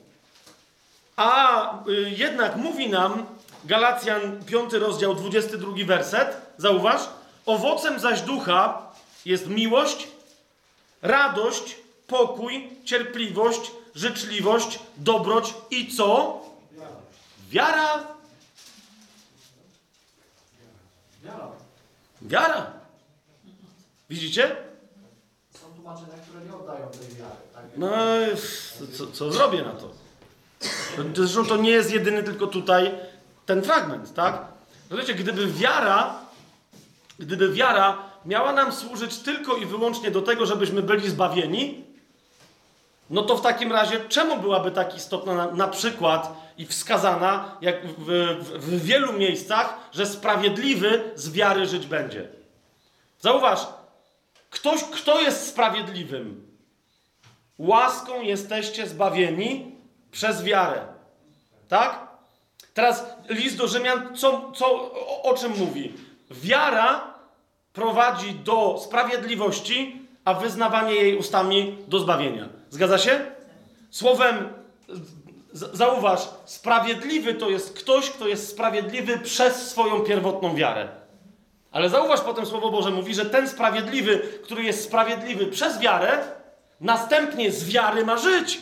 A y, jednak mówi nam Galacjan 5 rozdział 22 werset, zauważ, owocem zaś ducha jest miłość, radość, pokój, cierpliwość, życzliwość, dobroć i co? Wiara. Wiara. Wiara. Widzicie? Tłumaczenia, które nie oddają tej wiary. Tak? No, co, co zrobię na to? Zresztą to nie jest jedyny tylko tutaj ten fragment, tak? No wiecie, gdyby wiara, gdyby wiara miała nam służyć tylko i wyłącznie do tego, żebyśmy byli zbawieni, no to w takim razie czemu byłaby tak istotna na, na przykład i wskazana, jak w, w, w wielu miejscach, że sprawiedliwy z wiary żyć będzie? Zauważ, ktoś, kto jest sprawiedliwym? Łaską jesteście zbawieni przez wiarę. Tak? Teraz list do Rzymian, co, co, o, o czym mówi? Wiara prowadzi do sprawiedliwości, a wyznawanie jej ustami do zbawienia. Zgadza się? Słowem, zauważ, sprawiedliwy to jest ktoś, kto jest sprawiedliwy przez swoją pierwotną wiarę. Ale zauważ potem Słowo Boże mówi, że ten sprawiedliwy, który jest sprawiedliwy przez wiarę, następnie z wiary ma żyć.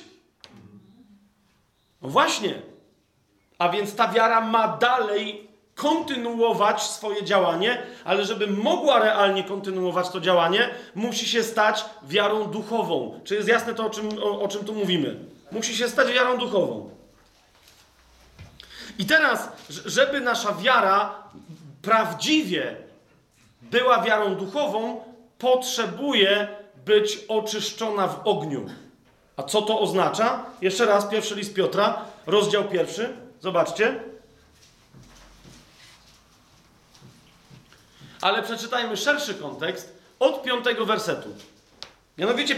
No właśnie. A więc ta wiara ma dalej kontynuować swoje działanie, ale żeby mogła realnie kontynuować to działanie, musi się stać wiarą duchową. Czy jest jasne to, o czym, o, o czym tu mówimy? Musi się stać wiarą duchową. I teraz, żeby nasza wiara prawdziwie była wiarą duchową, potrzebuje być oczyszczona w ogniu. A co to oznacza? Jeszcze raz, pierwszy list Piotra, rozdział pierwszy. Zobaczcie. Ale przeczytajmy szerszy kontekst od piątego wersetu. Mianowicie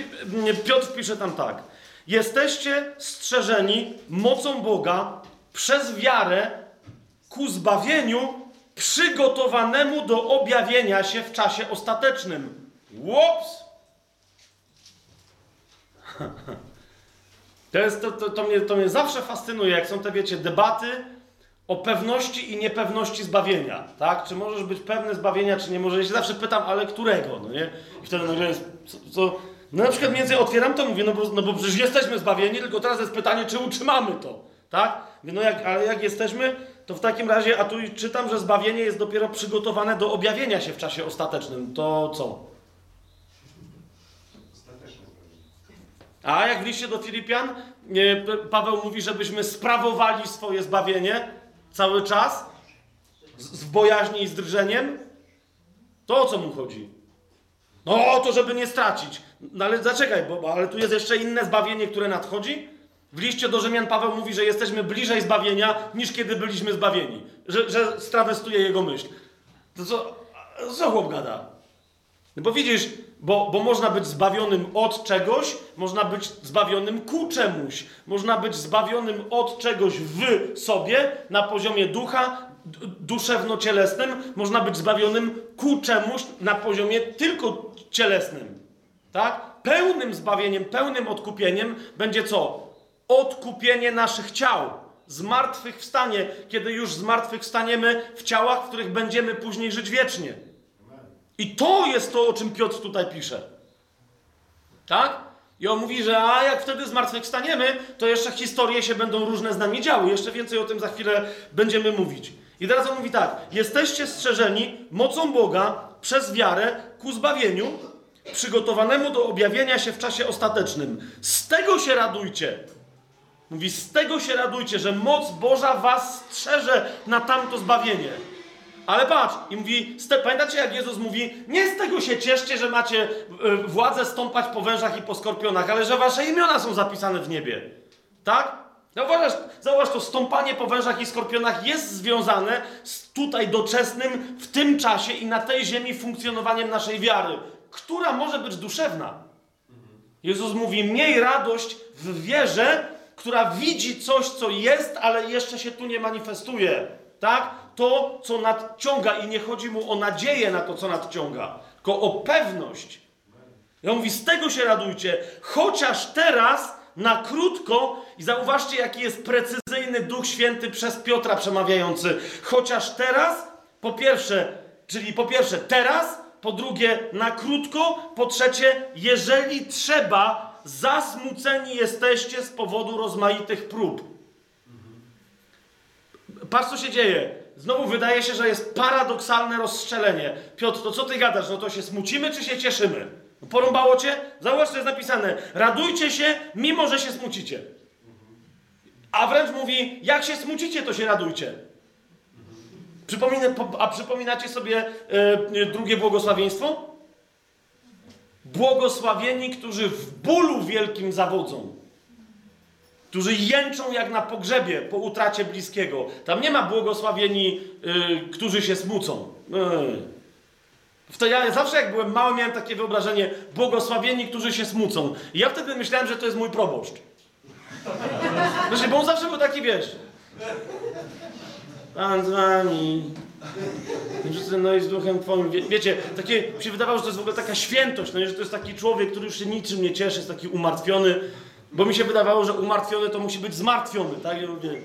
m, Piotr pisze tam tak. Jesteście strzeżeni mocą Boga przez wiarę ku zbawieniu przygotowanemu do objawienia się w czasie ostatecznym. Łops! To, jest, to, to, to, mnie, to mnie zawsze fascynuje, jak są te, wiecie, debaty o pewności i niepewności zbawienia, tak? Czy możesz być pewny zbawienia, czy nie możesz? Ja się zawsze pytam, ale którego, no nie? I wtedy nagle jest, co, co? No na przykład między otwieram to, mówię, no bo, no bo przecież jesteśmy zbawieni, tylko teraz jest pytanie, czy utrzymamy to, tak? Mówię, no jak, ale jak jesteśmy, to w takim razie, a tu czytam, że zbawienie jest dopiero przygotowane do objawienia się w czasie ostatecznym, to co? A jak w liście do Filipian, Paweł mówi, żebyśmy sprawowali swoje zbawienie cały czas z, bojaźni i z drżeniem. To o co mu chodzi? No o to, żeby nie stracić. No ale zaczekaj, bo ale tu jest jeszcze inne zbawienie, które nadchodzi. W liście do Rzymian Paweł mówi, że jesteśmy bliżej zbawienia niż kiedy byliśmy zbawieni. Że, że strawestuje jego myśl. To co, co chłop gada? No bo widzisz, bo, bo można być zbawionym od czegoś, można być zbawionym ku czemuś. Można być zbawionym od czegoś w sobie na poziomie ducha, duszewno-cielesnym. Można być zbawionym ku czemuś na poziomie tylko cielesnym. Tak? Pełnym zbawieniem, pełnym odkupieniem będzie co? Odkupienie naszych ciał. Zmartwychwstanie, kiedy już zmartwychwstaniemy w ciałach, w których będziemy później żyć wiecznie. I to jest to, o czym Piotr tutaj pisze. Tak? I on mówi, że a jak wtedy zmartwychwstaniemy, to jeszcze historie się będą różne z nami działy. Jeszcze więcej o tym za chwilę będziemy mówić. I teraz on mówi tak: Jesteście strzeżeni mocą Boga przez wiarę ku zbawieniu, przygotowanemu do objawienia się w czasie ostatecznym. Z tego się radujcie. Mówi, z tego się radujcie, że moc Boża was strzeże na tamto zbawienie. Ale patrz, i mówi, ste- pamiętacie jak Jezus mówi, nie z tego się cieszcie, że macie y, władzę stąpać po wężach i po skorpionach, ale że wasze imiona są zapisane w niebie. Tak? Zauważ, zauważ to stąpanie po wężach i skorpionach jest związane z tutaj doczesnym, w tym czasie i na tej ziemi funkcjonowaniem naszej wiary, która może być duszewna. Jezus mówi: Miej radość w wierze, która widzi coś, co jest, ale jeszcze się tu nie manifestuje. Tak? To, co nadciąga, i nie chodzi mu o nadzieję na to, co nadciąga, tylko o pewność. I on mówi: Z tego się radujcie, chociaż teraz na krótko, i zauważcie, jaki jest precyzyjny Duch Święty przez Piotra przemawiający. Chociaż teraz, po pierwsze, czyli po pierwsze teraz, po drugie na krótko, po trzecie, jeżeli trzeba, zasmuceni jesteście z powodu rozmaitych prób. Patrz, co się dzieje. Znowu wydaje się, że jest paradoksalne rozstrzelenie. Piotr, to co ty gadasz? No to się smucimy, czy się cieszymy? No Porąbało cię? Zauważ, co jest napisane. Radujcie się, mimo że się smucicie. A wręcz mówi, jak się smucicie, to się radujcie. Przypomina, po- a przypominacie sobie e, drugie błogosławieństwo? Błogosławieni, którzy w bólu wielkim zawodzą. Którzy jęczą jak na pogrzebie po utracie bliskiego. Tam nie ma błogosławieni, y, którzy się smucą. Yy. To ja zawsze jak byłem mały miałem takie wyobrażenie błogosławieni, którzy się smucą. I ja wtedy myślałem, że to jest mój proboszcz. Wiesz, bo on zawsze był taki, wiesz... Pan z wami. No i z duchem twoim. Wie, wiecie, takie mi się wydawało, że to jest w ogóle taka świętość, no że to jest taki człowiek, który już się niczym nie cieszy, jest taki umartwiony. Bo mi się wydawało, że umartwiony to musi być zmartwiony, tak? Ja mówię,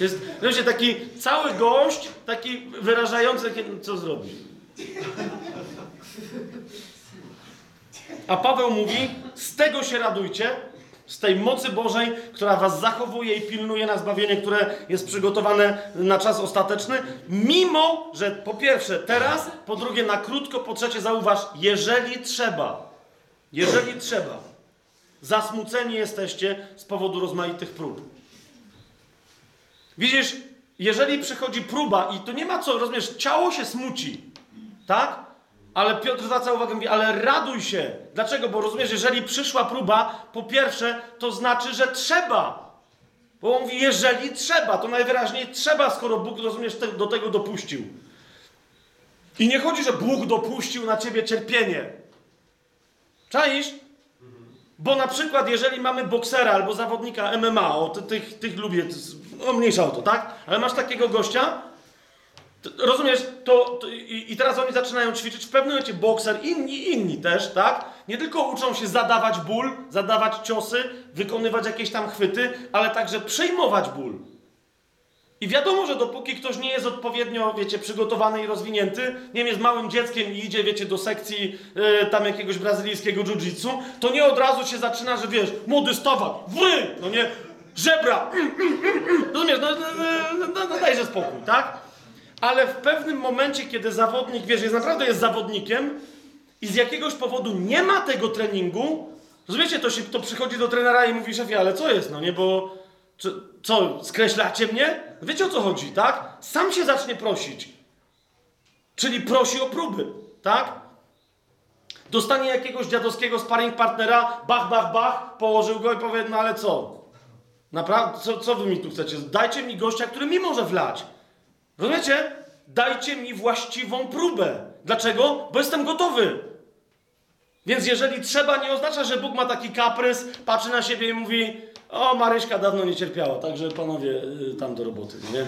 jest, wiecie, taki cały gość, taki wyrażający, takie, co zrobi. A Paweł mówi, z tego się radujcie, z tej mocy Bożej, która was zachowuje i pilnuje na zbawienie, które jest przygotowane na czas ostateczny, mimo, że po pierwsze teraz, po drugie na krótko, po trzecie zauważ, jeżeli trzeba, jeżeli trzeba, zasmuceni jesteście z powodu rozmaitych prób. Widzisz, jeżeli przychodzi próba i to nie ma co, rozumiesz, ciało się smuci, tak? Ale Piotr zwraca uwagę, mówi, ale raduj się. Dlaczego? Bo rozumiesz, jeżeli przyszła próba, po pierwsze, to znaczy, że trzeba. Bo on mówi, jeżeli trzeba, to najwyraźniej trzeba, skoro Bóg, rozumiesz, te, do tego dopuścił. I nie chodzi, że Bóg dopuścił na ciebie cierpienie. Czaisz? Bo na przykład, jeżeli mamy boksera albo zawodnika MMA, o ty- tych, tych lubię, o mniejsza o to, tak? Ale masz takiego gościa, rozumiesz, to, i, teraz oni zaczynają ćwiczyć, w pewnym momencie bokser, inni, inni też, tak? Nie tylko uczą się zadawać ból, zadawać ciosy, wykonywać jakieś tam chwyty, ale także przejmować ból. I wiadomo, że dopóki ktoś nie jest odpowiednio, wiecie, przygotowany i rozwinięty, nie jest małym dzieckiem i idzie, wiecie, do sekcji e, tam jakiegoś brazylijskiego jiu-jitsu, to nie od razu się zaczyna, że wiesz, młody stawaj, wy, no nie, żebra, mm, mm, mm, mm. rozumiesz, no, no, no, no, no dajże spokój, tak? Ale w pewnym momencie, kiedy zawodnik, wiesz, jest naprawdę jest zawodnikiem i z jakiegoś powodu nie ma tego treningu, rozumiecie, to się to przychodzi do trenera i mówi szefie, ale co jest, no nie, bo czy, co, skreślacie mnie? Wiecie o co chodzi, tak? Sam się zacznie prosić. Czyli prosi o próby, tak? Dostanie jakiegoś dziadowskiego sparring partnera, bach, bach, bach, położył go i powie, no ale co? Naprawdę, co, co wy mi tu chcecie? Dajcie mi gościa, który mi może wlać. Rozumiecie? Dajcie mi właściwą próbę. Dlaczego? Bo jestem gotowy. Więc jeżeli trzeba, nie oznacza, że Bóg ma taki kaprys, patrzy na siebie i mówi o, Maryśka dawno nie cierpiała, także panowie y, tam do roboty, nie?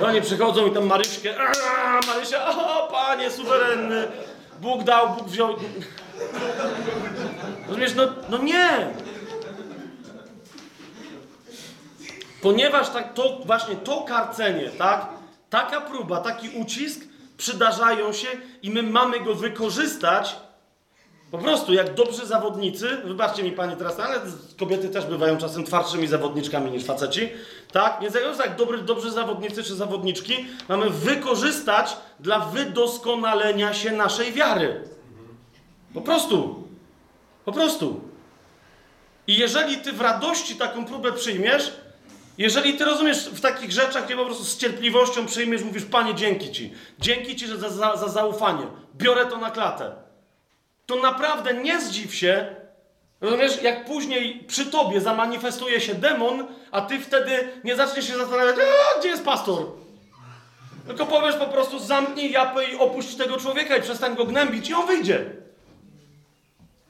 I Oni przychodzą i tam Maryśkę, a Marysia, o, panie, suwerenny, Bóg dał, Bóg wziął. Rozumiesz, no, no nie! Ponieważ tak, to właśnie to karcenie, tak? Taka próba, taki ucisk przydarzają się i my mamy go wykorzystać po prostu, jak dobrzy zawodnicy, wybaczcie mi panie teraz, ale kobiety też bywają czasem twardszymi zawodniczkami niż faceci, tak? Więc jak dobry, dobrzy zawodnicy czy zawodniczki mamy wykorzystać dla wydoskonalenia się naszej wiary. Po prostu. Po prostu. I jeżeli ty w radości taką próbę przyjmiesz, jeżeli ty rozumiesz w takich rzeczach, gdzie po prostu z cierpliwością przyjmiesz, mówisz, Panie, dzięki Ci. Dzięki Ci za, za, za zaufanie. Biorę to na klatę to naprawdę nie zdziw się, rozumiesz, jak później przy tobie zamanifestuje się demon, a ty wtedy nie zaczniesz się zastanawiać, gdzie jest pastor? Tylko powiesz po prostu, zamknij japę i opuść tego człowieka i przestań go gnębić i on wyjdzie.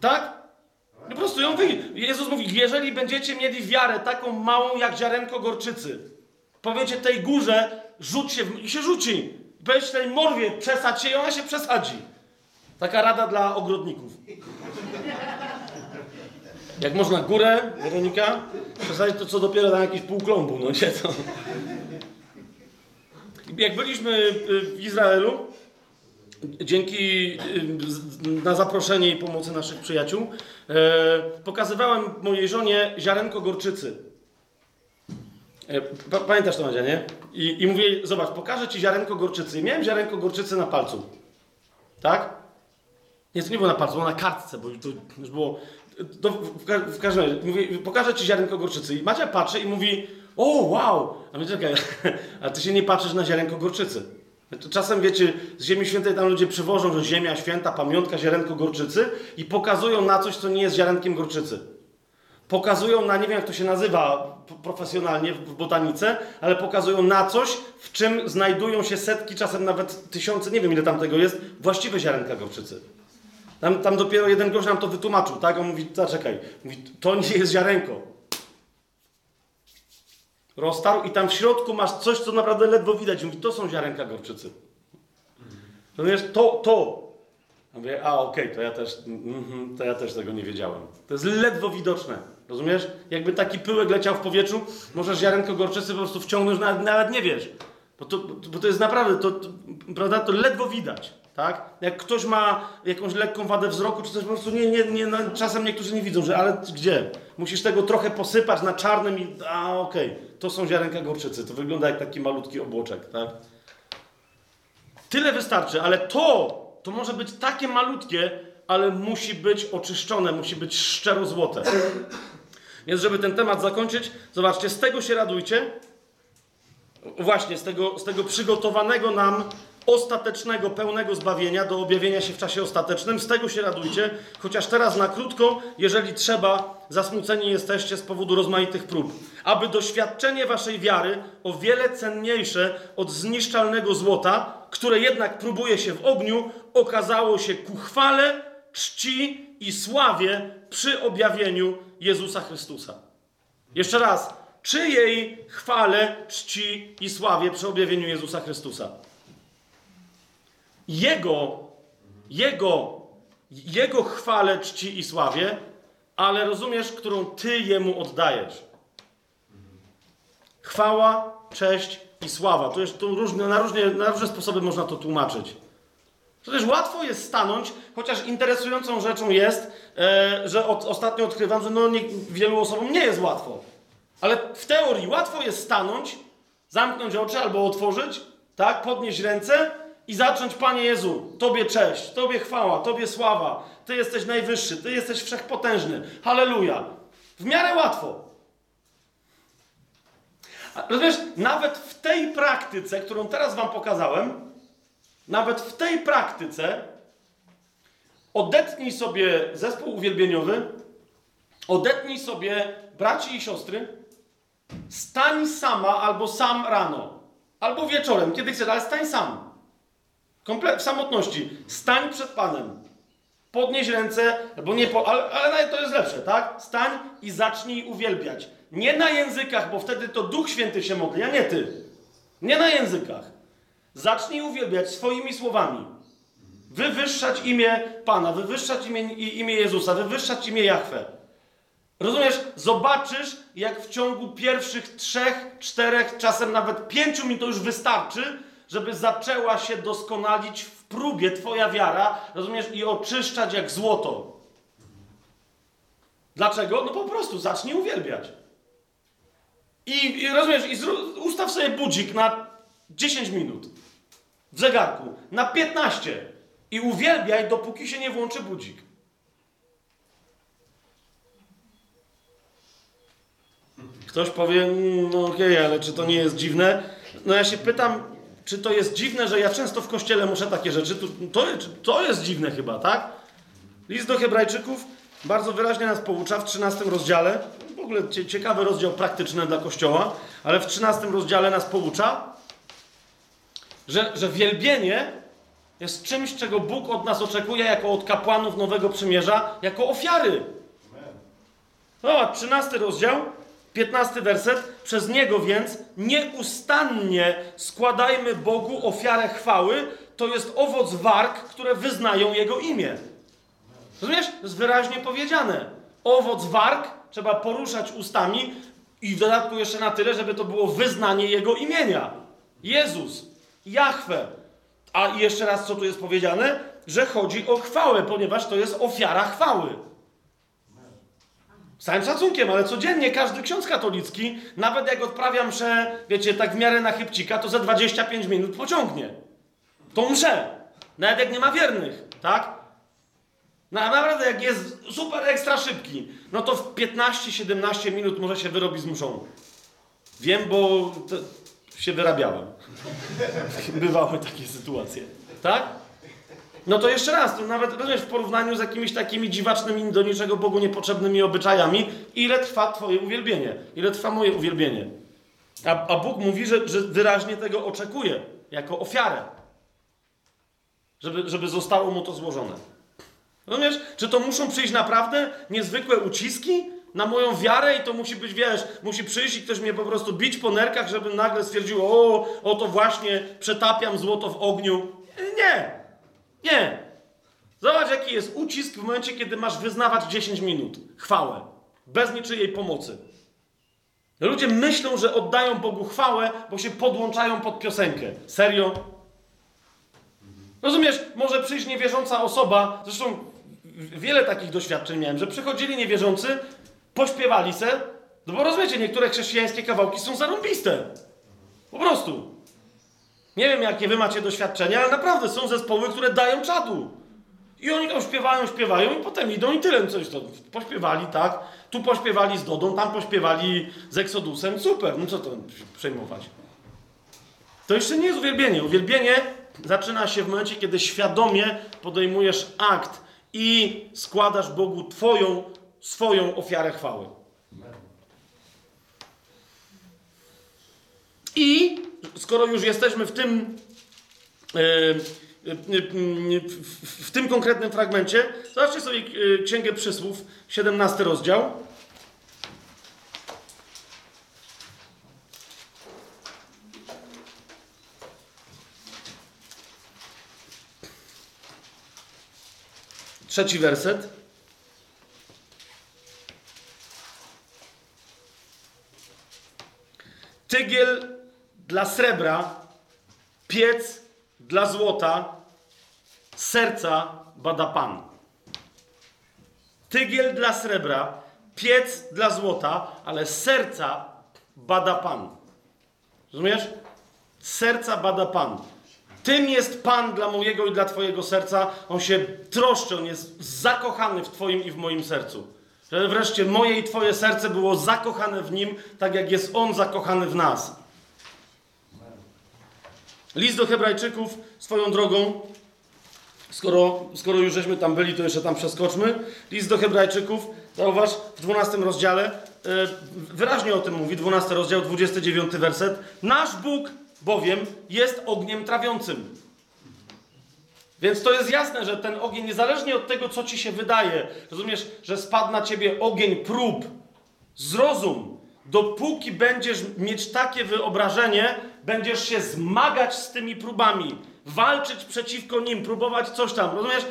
Tak? Po prostu ją wyjdzie. Jezus mówi, jeżeli będziecie mieli wiarę taką małą jak ziarenko gorczycy, powiecie tej górze, rzuć się w... i się rzuci. Powiecie tej morwie, przesadź się i ona się przesadzi. Taka rada dla ogrodników. Jak można górę, Weronika, przesadzić to co dopiero na jakieś pół klombu, no nie to. Jak byliśmy y, w Izraelu, dzięki y, na zaproszenie i pomocy naszych przyjaciół, e, pokazywałem mojej żonie ziarenko gorczycy. E, pa- Pamiętasz to, Madzia, nie? I, I mówię, zobacz, pokażę ci ziarenko gorczycy. I miałem ziarenko gorczycy na palcu. Tak? Nie, to nie było na palcu, było na kartce, bo to już było. To w, w każdym razie, mówię, pokażę ci ziarenko gorczycy. I Macia patrzy i mówi: O, wow! A my czekaj, a ty się nie patrzysz na ziarenko gorczycy. To czasem wiecie, z Ziemi Świętej tam ludzie przywożą, że Ziemia Święta, pamiątka, ziarenko gorczycy i pokazują na coś, co nie jest ziarenkiem gorczycy. Pokazują na, nie wiem jak to się nazywa profesjonalnie w botanice, ale pokazują na coś, w czym znajdują się setki, czasem nawet tysiące, nie wiem ile tam tego jest, właściwe ziarenka gorczycy. Tam, tam dopiero jeden gość nam to wytłumaczył, tak? On mówi, zaczekaj, mówi, to nie jest ziarenko. Roztarł i tam w środku masz coś, co naprawdę ledwo widać. Mówi, to są ziarenka gorczycy. Rozumiesz, to, to. Ja mówię, a okej, to ja też, mhm, to ja też tego nie wiedziałem. To jest ledwo widoczne. Rozumiesz? Jakby taki pyłek leciał w powietrzu, możesz ziarenko gorczycy po prostu wciągnąć, nawet, nawet nie wiesz. Bo to, bo to jest naprawdę, to, to, prawda, to ledwo widać. Tak? Jak ktoś ma jakąś lekką wadę wzroku, czy coś po prostu nie, nie, nie, no, czasem niektórzy nie widzą, że ale gdzie? Musisz tego trochę posypać na czarnym i a okej, to są ziarenka gorczycy. To wygląda jak taki malutki obłoczek, tak? Tyle wystarczy, ale to, to może być takie malutkie, ale musi być oczyszczone, musi być szczero złote. Więc żeby ten temat zakończyć, zobaczcie, z tego się radujcie. Właśnie, z tego, z tego przygotowanego nam ostatecznego, pełnego zbawienia, do objawienia się w czasie ostatecznym. Z tego się radujcie, chociaż teraz na krótko, jeżeli trzeba, zasmuceni jesteście z powodu rozmaitych prób, aby doświadczenie waszej wiary, o wiele cenniejsze od zniszczalnego złota, które jednak próbuje się w ogniu, okazało się ku chwale, czci i sławie przy objawieniu Jezusa Chrystusa. Jeszcze raz, czyjej chwale, czci i sławie przy objawieniu Jezusa Chrystusa? Jego, Jego, Jego chwale, czci i sławie, ale rozumiesz, którą Ty Jemu oddajesz. Chwała, cześć i sława. To jest tu różne, na, różnie, na różne sposoby można to tłumaczyć. Przecież łatwo jest stanąć, chociaż interesującą rzeczą jest, e, że od, ostatnio odkrywam, że no nie, wielu osobom nie jest łatwo. Ale w teorii łatwo jest stanąć, zamknąć oczy albo otworzyć, tak, podnieść ręce i zacząć, Panie Jezu, Tobie cześć, Tobie chwała, Tobie sława, Ty jesteś najwyższy, Ty jesteś wszechpotężny, halleluja. W miarę łatwo. Rozumiesz, nawet w tej praktyce, którą teraz Wam pokazałem, nawet w tej praktyce odetnij sobie zespół uwielbieniowy, odetnij sobie braci i siostry, stań sama albo sam rano, albo wieczorem, kiedy chcesz, ale stań sam. Komple- w samotności. Stań przed Panem. Podnieś ręce, albo nie, po, ale, ale nawet to jest lepsze, tak? Stań i zacznij uwielbiać. Nie na językach, bo wtedy to Duch Święty się modli, a nie ty. Nie na językach. Zacznij uwielbiać swoimi słowami. Wywyższać imię Pana, wywyższać imię, imię Jezusa, wywyższać imię Jahwe. Rozumiesz? Zobaczysz, jak w ciągu pierwszych trzech, czterech, czasem nawet pięciu minut to już wystarczy, żeby zaczęła się doskonalić w próbie Twoja wiara, rozumiesz? I oczyszczać jak złoto. Dlaczego? No po prostu zacznij uwielbiać. I, i rozumiesz, i ustaw sobie budzik na 10 minut w zegarku, na 15 i uwielbiaj, dopóki się nie włączy budzik. Ktoś powie, "Mm, no okej, ale czy to nie jest dziwne? No ja się pytam, czy to jest dziwne, że ja często w kościele muszę takie rzeczy. To, to, jest dziwne chyba, tak? List do Hebrajczyków bardzo wyraźnie nas poucza w 13 rozdziale. W ogóle cie- ciekawy rozdział praktyczny dla kościoła, ale w 13 rozdziale nas poucza, że, że wielbienie jest czymś, czego Bóg od nas oczekuje jako od kapłanów Nowego Przymierza, jako ofiary. Zobacz, 13 rozdział, 15 werset. Przez niego więc nieustannie składajmy Bogu ofiarę chwały. To jest owoc warg, które wyznają Jego imię. Rozumiesz? To jest wyraźnie powiedziane. Owoc warg trzeba poruszać ustami i w dodatku jeszcze na tyle, żeby to było wyznanie Jego imienia. Jezus, Jahwe. A jeszcze raz, co tu jest powiedziane? Że chodzi o chwałę, ponieważ to jest ofiara chwały. Z całym szacunkiem, ale codziennie każdy ksiądz katolicki, nawet jak odprawia mszę, wiecie, tak w miarę na chybcika, to za 25 minut pociągnie. To mszę. Nawet jak nie ma wiernych, tak? No, naprawdę, jak jest super ekstra szybki, no to w 15-17 minut może się wyrobi z mszą. Wiem, bo się wyrabiałem. Bywały takie sytuacje. Tak? No to jeszcze raz, to nawet rozumiesz, w porównaniu z jakimiś takimi dziwacznymi, do niczego Bogu niepotrzebnymi obyczajami, ile trwa Twoje uwielbienie, ile trwa moje uwielbienie. A, a Bóg mówi, że, że wyraźnie tego oczekuje, jako ofiarę, żeby, żeby zostało mu to złożone. Rozumiesz? Czy to muszą przyjść naprawdę niezwykłe uciski na moją wiarę i to musi być, wiesz, musi przyjść i ktoś mnie po prostu bić po nerkach, żeby nagle stwierdził, o, oto właśnie przetapiam złoto w ogniu. Nie! Nie! Zobacz, jaki jest ucisk w momencie, kiedy masz wyznawać 10 minut chwałę, bez niczyjej pomocy. Ludzie myślą, że oddają Bogu chwałę, bo się podłączają pod piosenkę. Serio? Rozumiesz, może przyjść niewierząca osoba, zresztą wiele takich doświadczeń miałem, że przychodzili niewierzący, pośpiewali se, no bo rozumiecie, niektóre chrześcijańskie kawałki są zarąbiste. Po prostu. Nie wiem, jakie wy macie doświadczenia, ale naprawdę są zespoły, które dają czadu. I oni tam śpiewają, śpiewają i potem idą i tyle. Coś to pośpiewali, tak? Tu pośpiewali z Dodą, tam pośpiewali z Eksodusem. Super, no co to przejmować? To jeszcze nie jest uwielbienie. Uwielbienie zaczyna się w momencie, kiedy świadomie podejmujesz akt i składasz Bogu Twoją, swoją ofiarę chwały. I skoro już jesteśmy w tym, e, e, w, w tym konkretnym fragmencie, zobaczcie sobie e, Księgę Przysłów, 17 rozdział. Trzeci werset. Tygiel dla srebra, piec dla złota, serca bada Pan. Tygiel dla srebra, piec dla złota, ale serca bada Pan. Rozumiesz? Serca bada Pan. Tym jest Pan dla mojego i dla Twojego serca. On się troszczy, on jest zakochany w Twoim i w moim sercu. Że wreszcie moje i Twoje serce było zakochane w Nim, tak jak jest On zakochany w nas. List do Hebrajczyków swoją drogą, skoro, skoro już żeśmy tam byli, to jeszcze tam przeskoczmy. List do Hebrajczyków, zauważ, w 12 rozdziale, e, wyraźnie o tym mówi, 12 rozdział, 29 werset. Nasz Bóg bowiem jest ogniem trawiącym. Więc to jest jasne, że ten ogień, niezależnie od tego, co ci się wydaje, rozumiesz, że spadł na ciebie ogień prób, zrozum, dopóki będziesz mieć takie wyobrażenie, będziesz się zmagać z tymi próbami, walczyć przeciwko nim, próbować coś tam, rozumiesz?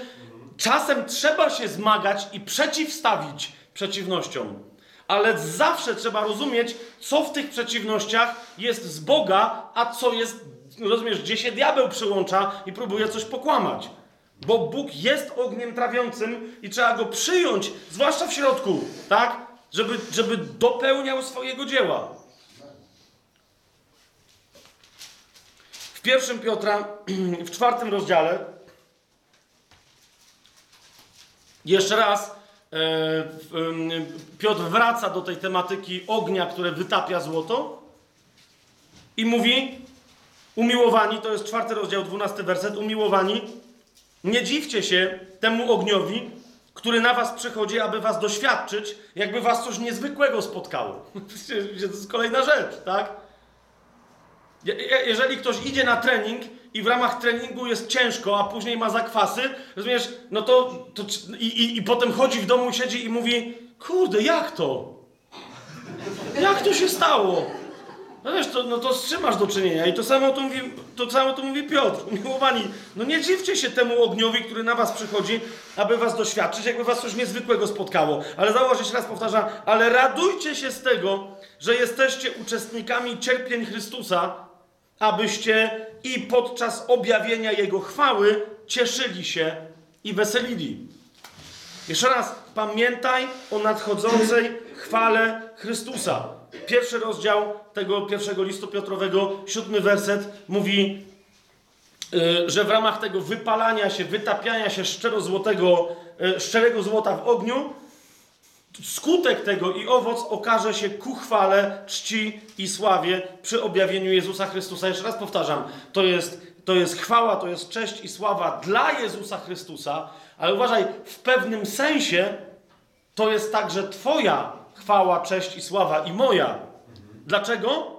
Czasem trzeba się zmagać i przeciwstawić przeciwnościom. Ale zawsze trzeba rozumieć, co w tych przeciwnościach jest z Boga, a co jest, rozumiesz, gdzie się diabeł przyłącza i próbuje coś pokłamać. Bo Bóg jest ogniem trawiącym i trzeba go przyjąć, zwłaszcza w środku, tak? Żeby, żeby dopełniał swojego dzieła. W pierwszym Piotra, w czwartym rozdziale, jeszcze raz e, Piotr wraca do tej tematyki ognia, które wytapia złoto i mówi, umiłowani, to jest czwarty rozdział, dwunasty werset, umiłowani, nie dziwcie się temu ogniowi, który na was przychodzi, aby was doświadczyć, jakby was coś niezwykłego spotkało. to jest kolejna rzecz, tak? Jeżeli ktoś idzie na trening i w ramach treningu jest ciężko, a później ma zakwasy, rozumiesz, no to, to i, i, i potem chodzi w domu, siedzi i mówi, kurde, jak to? Jak to się stało? No wiesz, to, no to z do czynienia? I to samo tu mówi, to samo tu mówi Piotr. Umiłowani, no nie dziwcie się temu ogniowi, który na was przychodzi, aby was doświadczyć, jakby was coś niezwykłego spotkało. Ale jeszcze raz powtarzam, ale radujcie się z tego, że jesteście uczestnikami cierpień Chrystusa, abyście i podczas objawienia Jego chwały cieszyli się i weselili. Jeszcze raz, pamiętaj o nadchodzącej chwale Chrystusa. Pierwszy rozdział tego pierwszego listu Piotrowego, siódmy werset mówi, yy, że w ramach tego wypalania się, wytapiania się szczerozłotego, yy, szczerego złota w ogniu, skutek tego i owoc okaże się ku chwale, czci i sławie przy objawieniu Jezusa Chrystusa. Jeszcze raz powtarzam, to jest, to jest chwała, to jest cześć i sława dla Jezusa Chrystusa, ale uważaj, w pewnym sensie to jest także Twoja chwała, cześć i sława i moja. Dlaczego?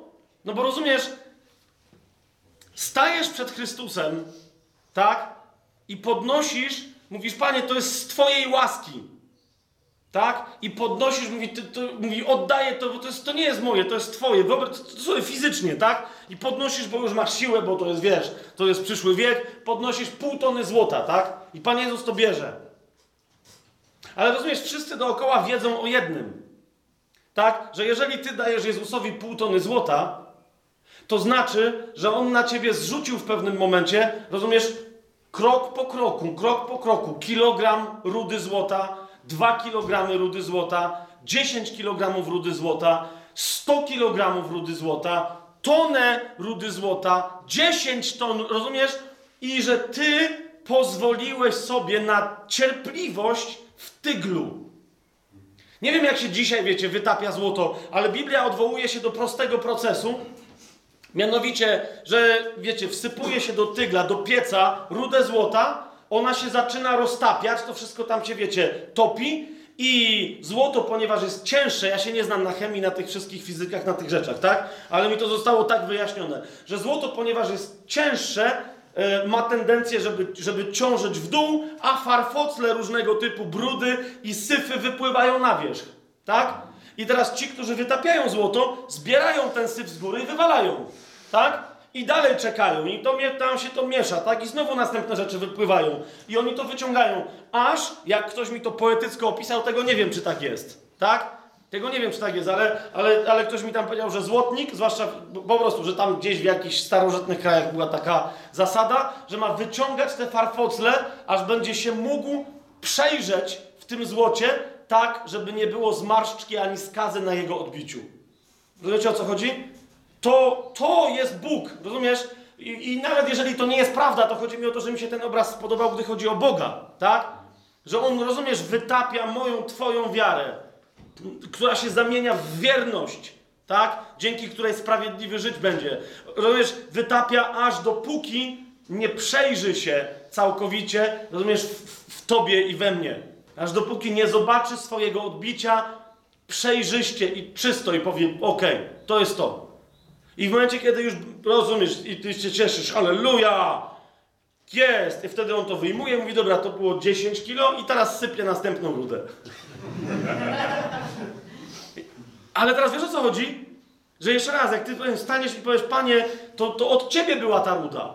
No bo rozumiesz, stajesz przed Chrystusem, tak? I podnosisz, mówisz, Panie, to jest z Twojej łaski. Tak? I podnosisz, mówi, ty, ty, mówi oddaję to, bo to, jest, to nie jest moje, to jest twoje. Wyobraź to, sobie fizycznie, tak? I podnosisz, bo już masz siłę, bo to jest, wiesz, to jest przyszły wiek, podnosisz pół tony złota, tak? I Pan Jezus to bierze. Ale rozumiesz, wszyscy dookoła wiedzą o jednym. Tak? Że jeżeli ty dajesz Jezusowi pół tony złota, to znaczy, że On na ciebie zrzucił w pewnym momencie, rozumiesz, krok po kroku, krok po kroku, kilogram rudy złota, 2 kg rudy złota, 10 kg rudy złota, 100 kg rudy złota, tonę rudy złota, 10 ton, rozumiesz? I że ty pozwoliłeś sobie na cierpliwość w tyglu. Nie wiem, jak się dzisiaj, wiecie, wytapia złoto, ale Biblia odwołuje się do prostego procesu, Mianowicie, że wiecie, wsypuje się do tygla, do pieca rudę złota, ona się zaczyna roztapiać, to wszystko tam się, wiecie, topi i złoto, ponieważ jest cięższe, ja się nie znam na chemii, na tych wszystkich fizykach, na tych rzeczach, tak? Ale mi to zostało tak wyjaśnione, że złoto, ponieważ jest cięższe, ma tendencję, żeby, żeby ciążyć w dół, a farfocle różnego typu brudy i syfy wypływają na wierzch, tak? I teraz ci, którzy wytapiają złoto, zbierają ten syf z góry i wywalają, tak? I dalej czekają, i to, tam się to miesza, tak? I znowu następne rzeczy wypływają. I oni to wyciągają. Aż, jak ktoś mi to poetycko opisał, tego nie wiem, czy tak jest, tak? Tego nie wiem, czy tak jest, ale, ale, ale ktoś mi tam powiedział, że złotnik, zwłaszcza po prostu, że tam gdzieś w jakichś starożytnych krajach była taka zasada, że ma wyciągać te farfocle, aż będzie się mógł przejrzeć w tym złocie, tak, żeby nie było zmarszczki ani skazy na jego odbiciu. Rozumiecie o co chodzi? To, to jest Bóg, rozumiesz? I, I nawet jeżeli to nie jest prawda, to chodzi mi o to, że mi się ten obraz spodobał, gdy chodzi o Boga, tak? Że On, rozumiesz, wytapia moją, twoją wiarę, która się zamienia w wierność, tak? Dzięki której sprawiedliwy żyć będzie. Rozumiesz, wytapia aż dopóki nie przejrzy się całkowicie, rozumiesz, w, w tobie i we mnie. Aż dopóki nie zobaczy swojego odbicia przejrzyście i czysto i powie, okej, to jest to. I w momencie, kiedy już rozumiesz i ty się cieszysz, halleluja, jest, i wtedy on to wyjmuje, mówi, dobra, to było 10 kilo i teraz sypie następną rudę. Ale teraz wiesz o co chodzi? Że jeszcze raz, jak ty staniesz i powiesz, panie, to, to od ciebie była ta ruda.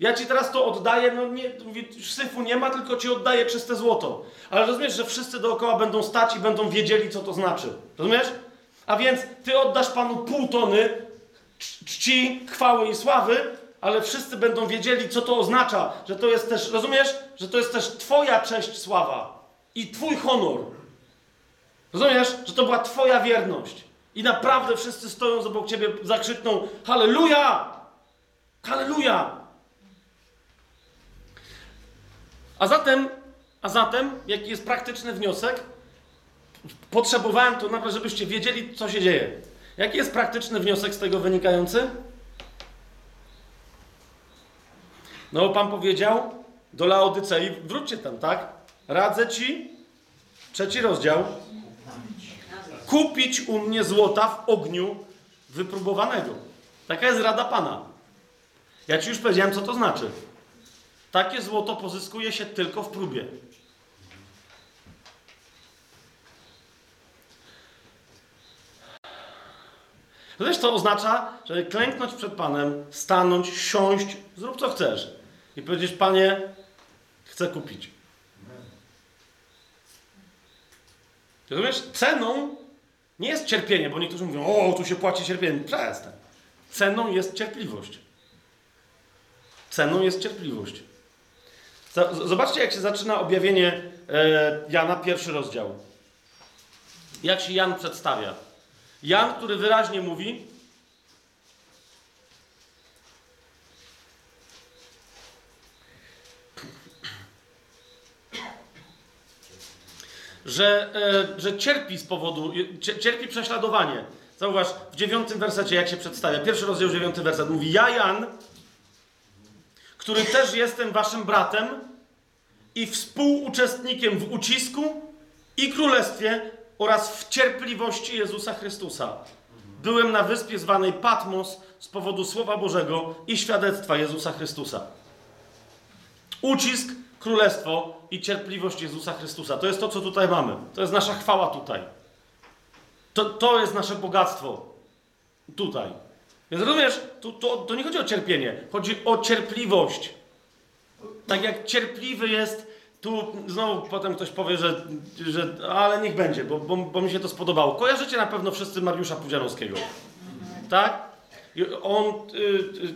Ja ci teraz to oddaję, no nie, mówię, syfu nie ma, tylko ci oddaję czyste złoto. Ale rozumiesz, że wszyscy dookoła będą stać i będą wiedzieli, co to znaczy. Rozumiesz? A więc ty oddasz panu pół tony cz- czci, chwały i sławy, ale wszyscy będą wiedzieli, co to oznacza, że to jest też, rozumiesz? Że to jest też twoja cześć, sława i twój honor. Rozumiesz? Że to była twoja wierność. I naprawdę wszyscy stojąc obok ciebie zakrzykną Halleluja! Halleluja! A zatem, a zatem, jaki jest praktyczny wniosek? Potrzebowałem to naprawdę, żebyście wiedzieli, co się dzieje. Jaki jest praktyczny wniosek z tego wynikający? No, Pan powiedział do Laodycei, wróćcie tam, tak? Radzę ci, trzeci rozdział, kupić u mnie złota w ogniu wypróbowanego. Taka jest rada Pana. Ja ci już powiedziałem, co to znaczy. Takie złoto pozyskuje się tylko w próbie. Wiesz, to oznacza, że klęknąć przed Panem, stanąć, siąść, zrób co chcesz. I powiedzieć, Panie, chcę kupić. Rozumiesz? Ceną nie jest cierpienie, bo niektórzy mówią, o, tu się płaci cierpienie. Przestań. Ceną jest cierpliwość. Ceną jest cierpliwość. Zobaczcie, jak się zaczyna objawienie e, Jana, pierwszy rozdział. Jak się Jan przedstawia. Jan, który wyraźnie mówi, że, e, że cierpi z powodu, cie- cierpi prześladowanie. Zauważ, w dziewiątym wersecie, jak się przedstawia. Pierwszy rozdział, dziewiąty werset mówi: Ja, Jan, który też jestem waszym bratem i współuczestnikiem w ucisku i królestwie oraz w cierpliwości Jezusa Chrystusa. Byłem na wyspie zwanej Patmos z powodu Słowa Bożego i świadectwa Jezusa Chrystusa. Ucisk, królestwo i cierpliwość Jezusa Chrystusa. To jest to, co tutaj mamy. To jest nasza chwała tutaj. To, to jest nasze bogactwo tutaj. Więc rozumiesz, tu, to, to nie chodzi o cierpienie, chodzi o cierpliwość. Tak jak cierpliwy jest, tu znowu potem ktoś powie, że, że ale niech będzie, bo, bo, bo mi się to spodobało. Kojarzycie na pewno wszyscy Mariusza Pudzianowskiego. Tak? On y,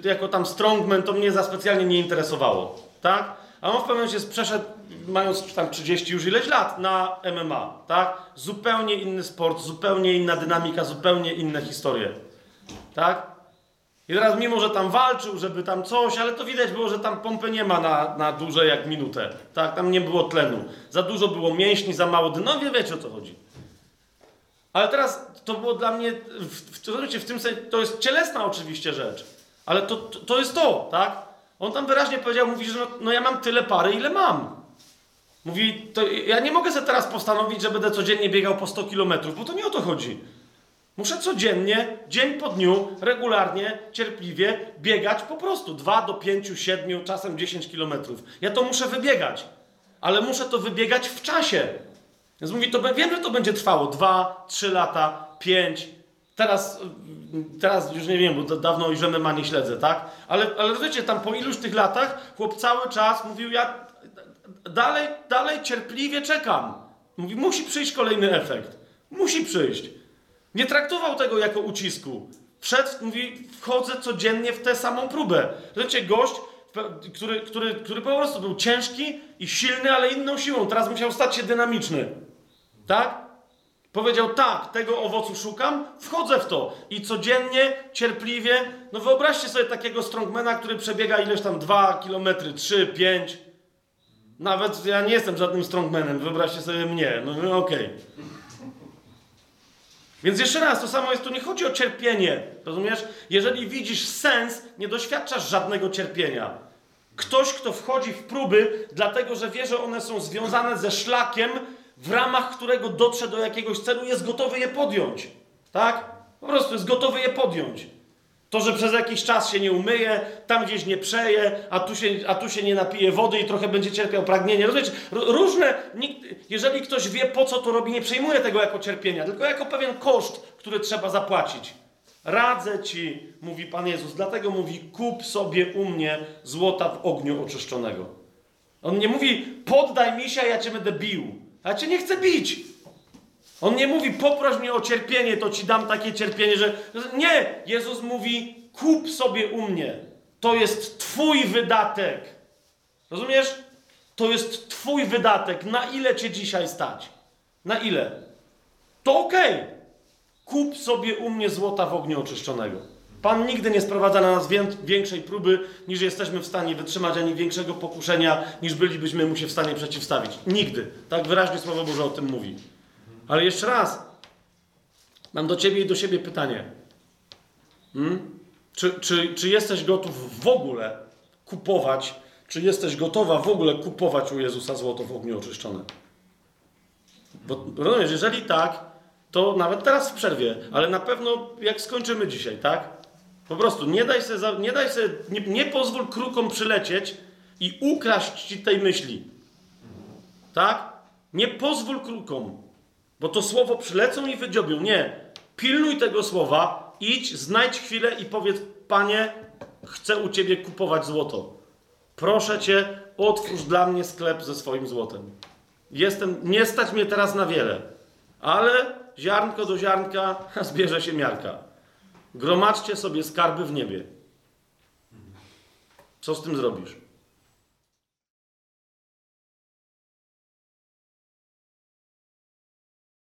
y, jako tam strongman to mnie za specjalnie nie interesowało. Tak? A on w pewnym momencie przeszedł, mając tam 30 już ileś lat, na MMA. Tak? Zupełnie inny sport, zupełnie inna dynamika, zupełnie inne historie. Tak? I teraz mimo, że tam walczył, żeby tam coś, ale to widać było, że tam pompy nie ma na, na dłużej jak minutę. Tak, tam nie było tlenu. Za dużo było mięśni, za mało dyn. No wie, wiecie o co chodzi. Ale teraz to było dla mnie, w, w, rozumiecie, w tym sensie, to jest cielesna oczywiście rzecz, ale to, to, to jest to, tak? On tam wyraźnie powiedział, mówi, że no, no ja mam tyle pary, ile mam. Mówi, to ja nie mogę sobie teraz postanowić, że będę codziennie biegał po 100 kilometrów, bo to nie o to chodzi. Muszę codziennie, dzień po dniu, regularnie, cierpliwie biegać po prostu 2 do 5, 7, czasem 10 kilometrów. Ja to muszę wybiegać, ale muszę to wybiegać w czasie. Więc mówi, to wiem, że to będzie trwało 2, 3 lata, 5. Teraz, teraz już nie wiem, bo da- dawno już MMA nie śledzę, tak? Ale, ale wiecie, tam po iluś tych latach chłop cały czas mówił, ja dalej, dalej cierpliwie czekam. Mówi, musi przyjść kolejny efekt. Musi przyjść. Nie traktował tego jako ucisku. Wszedł, mówi, wchodzę codziennie w tę samą próbę. Wiecie, gość, który, który, który po prostu był ciężki i silny, ale inną siłą. Teraz musiał stać się dynamiczny. Tak? Powiedział, tak, tego owocu szukam, wchodzę w to. I codziennie, cierpliwie, no wyobraźcie sobie takiego strongmana, który przebiega ileś tam 2 kilometry, 3, 5. Nawet ja nie jestem żadnym strongmanem, wyobraźcie sobie mnie. No, no okej. Więc jeszcze raz, to samo jest, tu nie chodzi o cierpienie, rozumiesz? Jeżeli widzisz sens, nie doświadczasz żadnego cierpienia. Ktoś, kto wchodzi w próby, dlatego że wie, że one są związane ze szlakiem, w ramach którego dotrze do jakiegoś celu, jest gotowy je podjąć. Tak? Po prostu jest gotowy je podjąć. To, że przez jakiś czas się nie umyje, tam gdzieś nie przeje, a tu się, a tu się nie napije wody i trochę będzie cierpiał pragnienie. Różne, jeżeli ktoś wie, po co to robi, nie przejmuje tego jako cierpienia, tylko jako pewien koszt, który trzeba zapłacić. Radzę ci, mówi Pan Jezus, dlatego mówi, kup sobie u mnie złota w ogniu oczyszczonego. On nie mówi, poddaj mi się, a ja cię będę bił. A cię nie chcę bić. On nie mówi, poproś mnie o cierpienie, to ci dam takie cierpienie, że. Nie! Jezus mówi, kup sobie u mnie. To jest Twój wydatek. Rozumiesz? To jest Twój wydatek. Na ile cię dzisiaj stać? Na ile? To okej. Kup sobie u mnie złota w ogniu oczyszczonego. Pan nigdy nie sprowadza na nas wię- większej próby, niż jesteśmy w stanie wytrzymać, ani większego pokuszenia, niż bylibyśmy mu się w stanie przeciwstawić. Nigdy. Tak wyraźnie Słowo Boże o tym mówi. Ale jeszcze raz, mam do ciebie i do siebie pytanie. Hmm? Czy, czy, czy jesteś gotów w ogóle kupować, czy jesteś gotowa w ogóle kupować u Jezusa złoto w ogniu oczyszczone? Bo rozumiesz, jeżeli tak, to nawet teraz w przerwie, ale na pewno jak skończymy dzisiaj, tak? Po prostu nie daj sobie, nie, daj sobie nie, nie pozwól krukom przylecieć i ukraść ci tej myśli. Tak? Nie pozwól krukom, bo to słowo przylecą i wydziobią. Nie. Pilnuj tego słowa, idź, znajdź chwilę i powiedz, panie, chcę u ciebie kupować złoto. Proszę cię, otwórz dla mnie sklep ze swoim złotem. Jestem, nie stać mnie teraz na wiele, ale ziarnko do ziarnka zbierze się miarka. Gromadźcie sobie skarby w niebie. Co z tym zrobisz?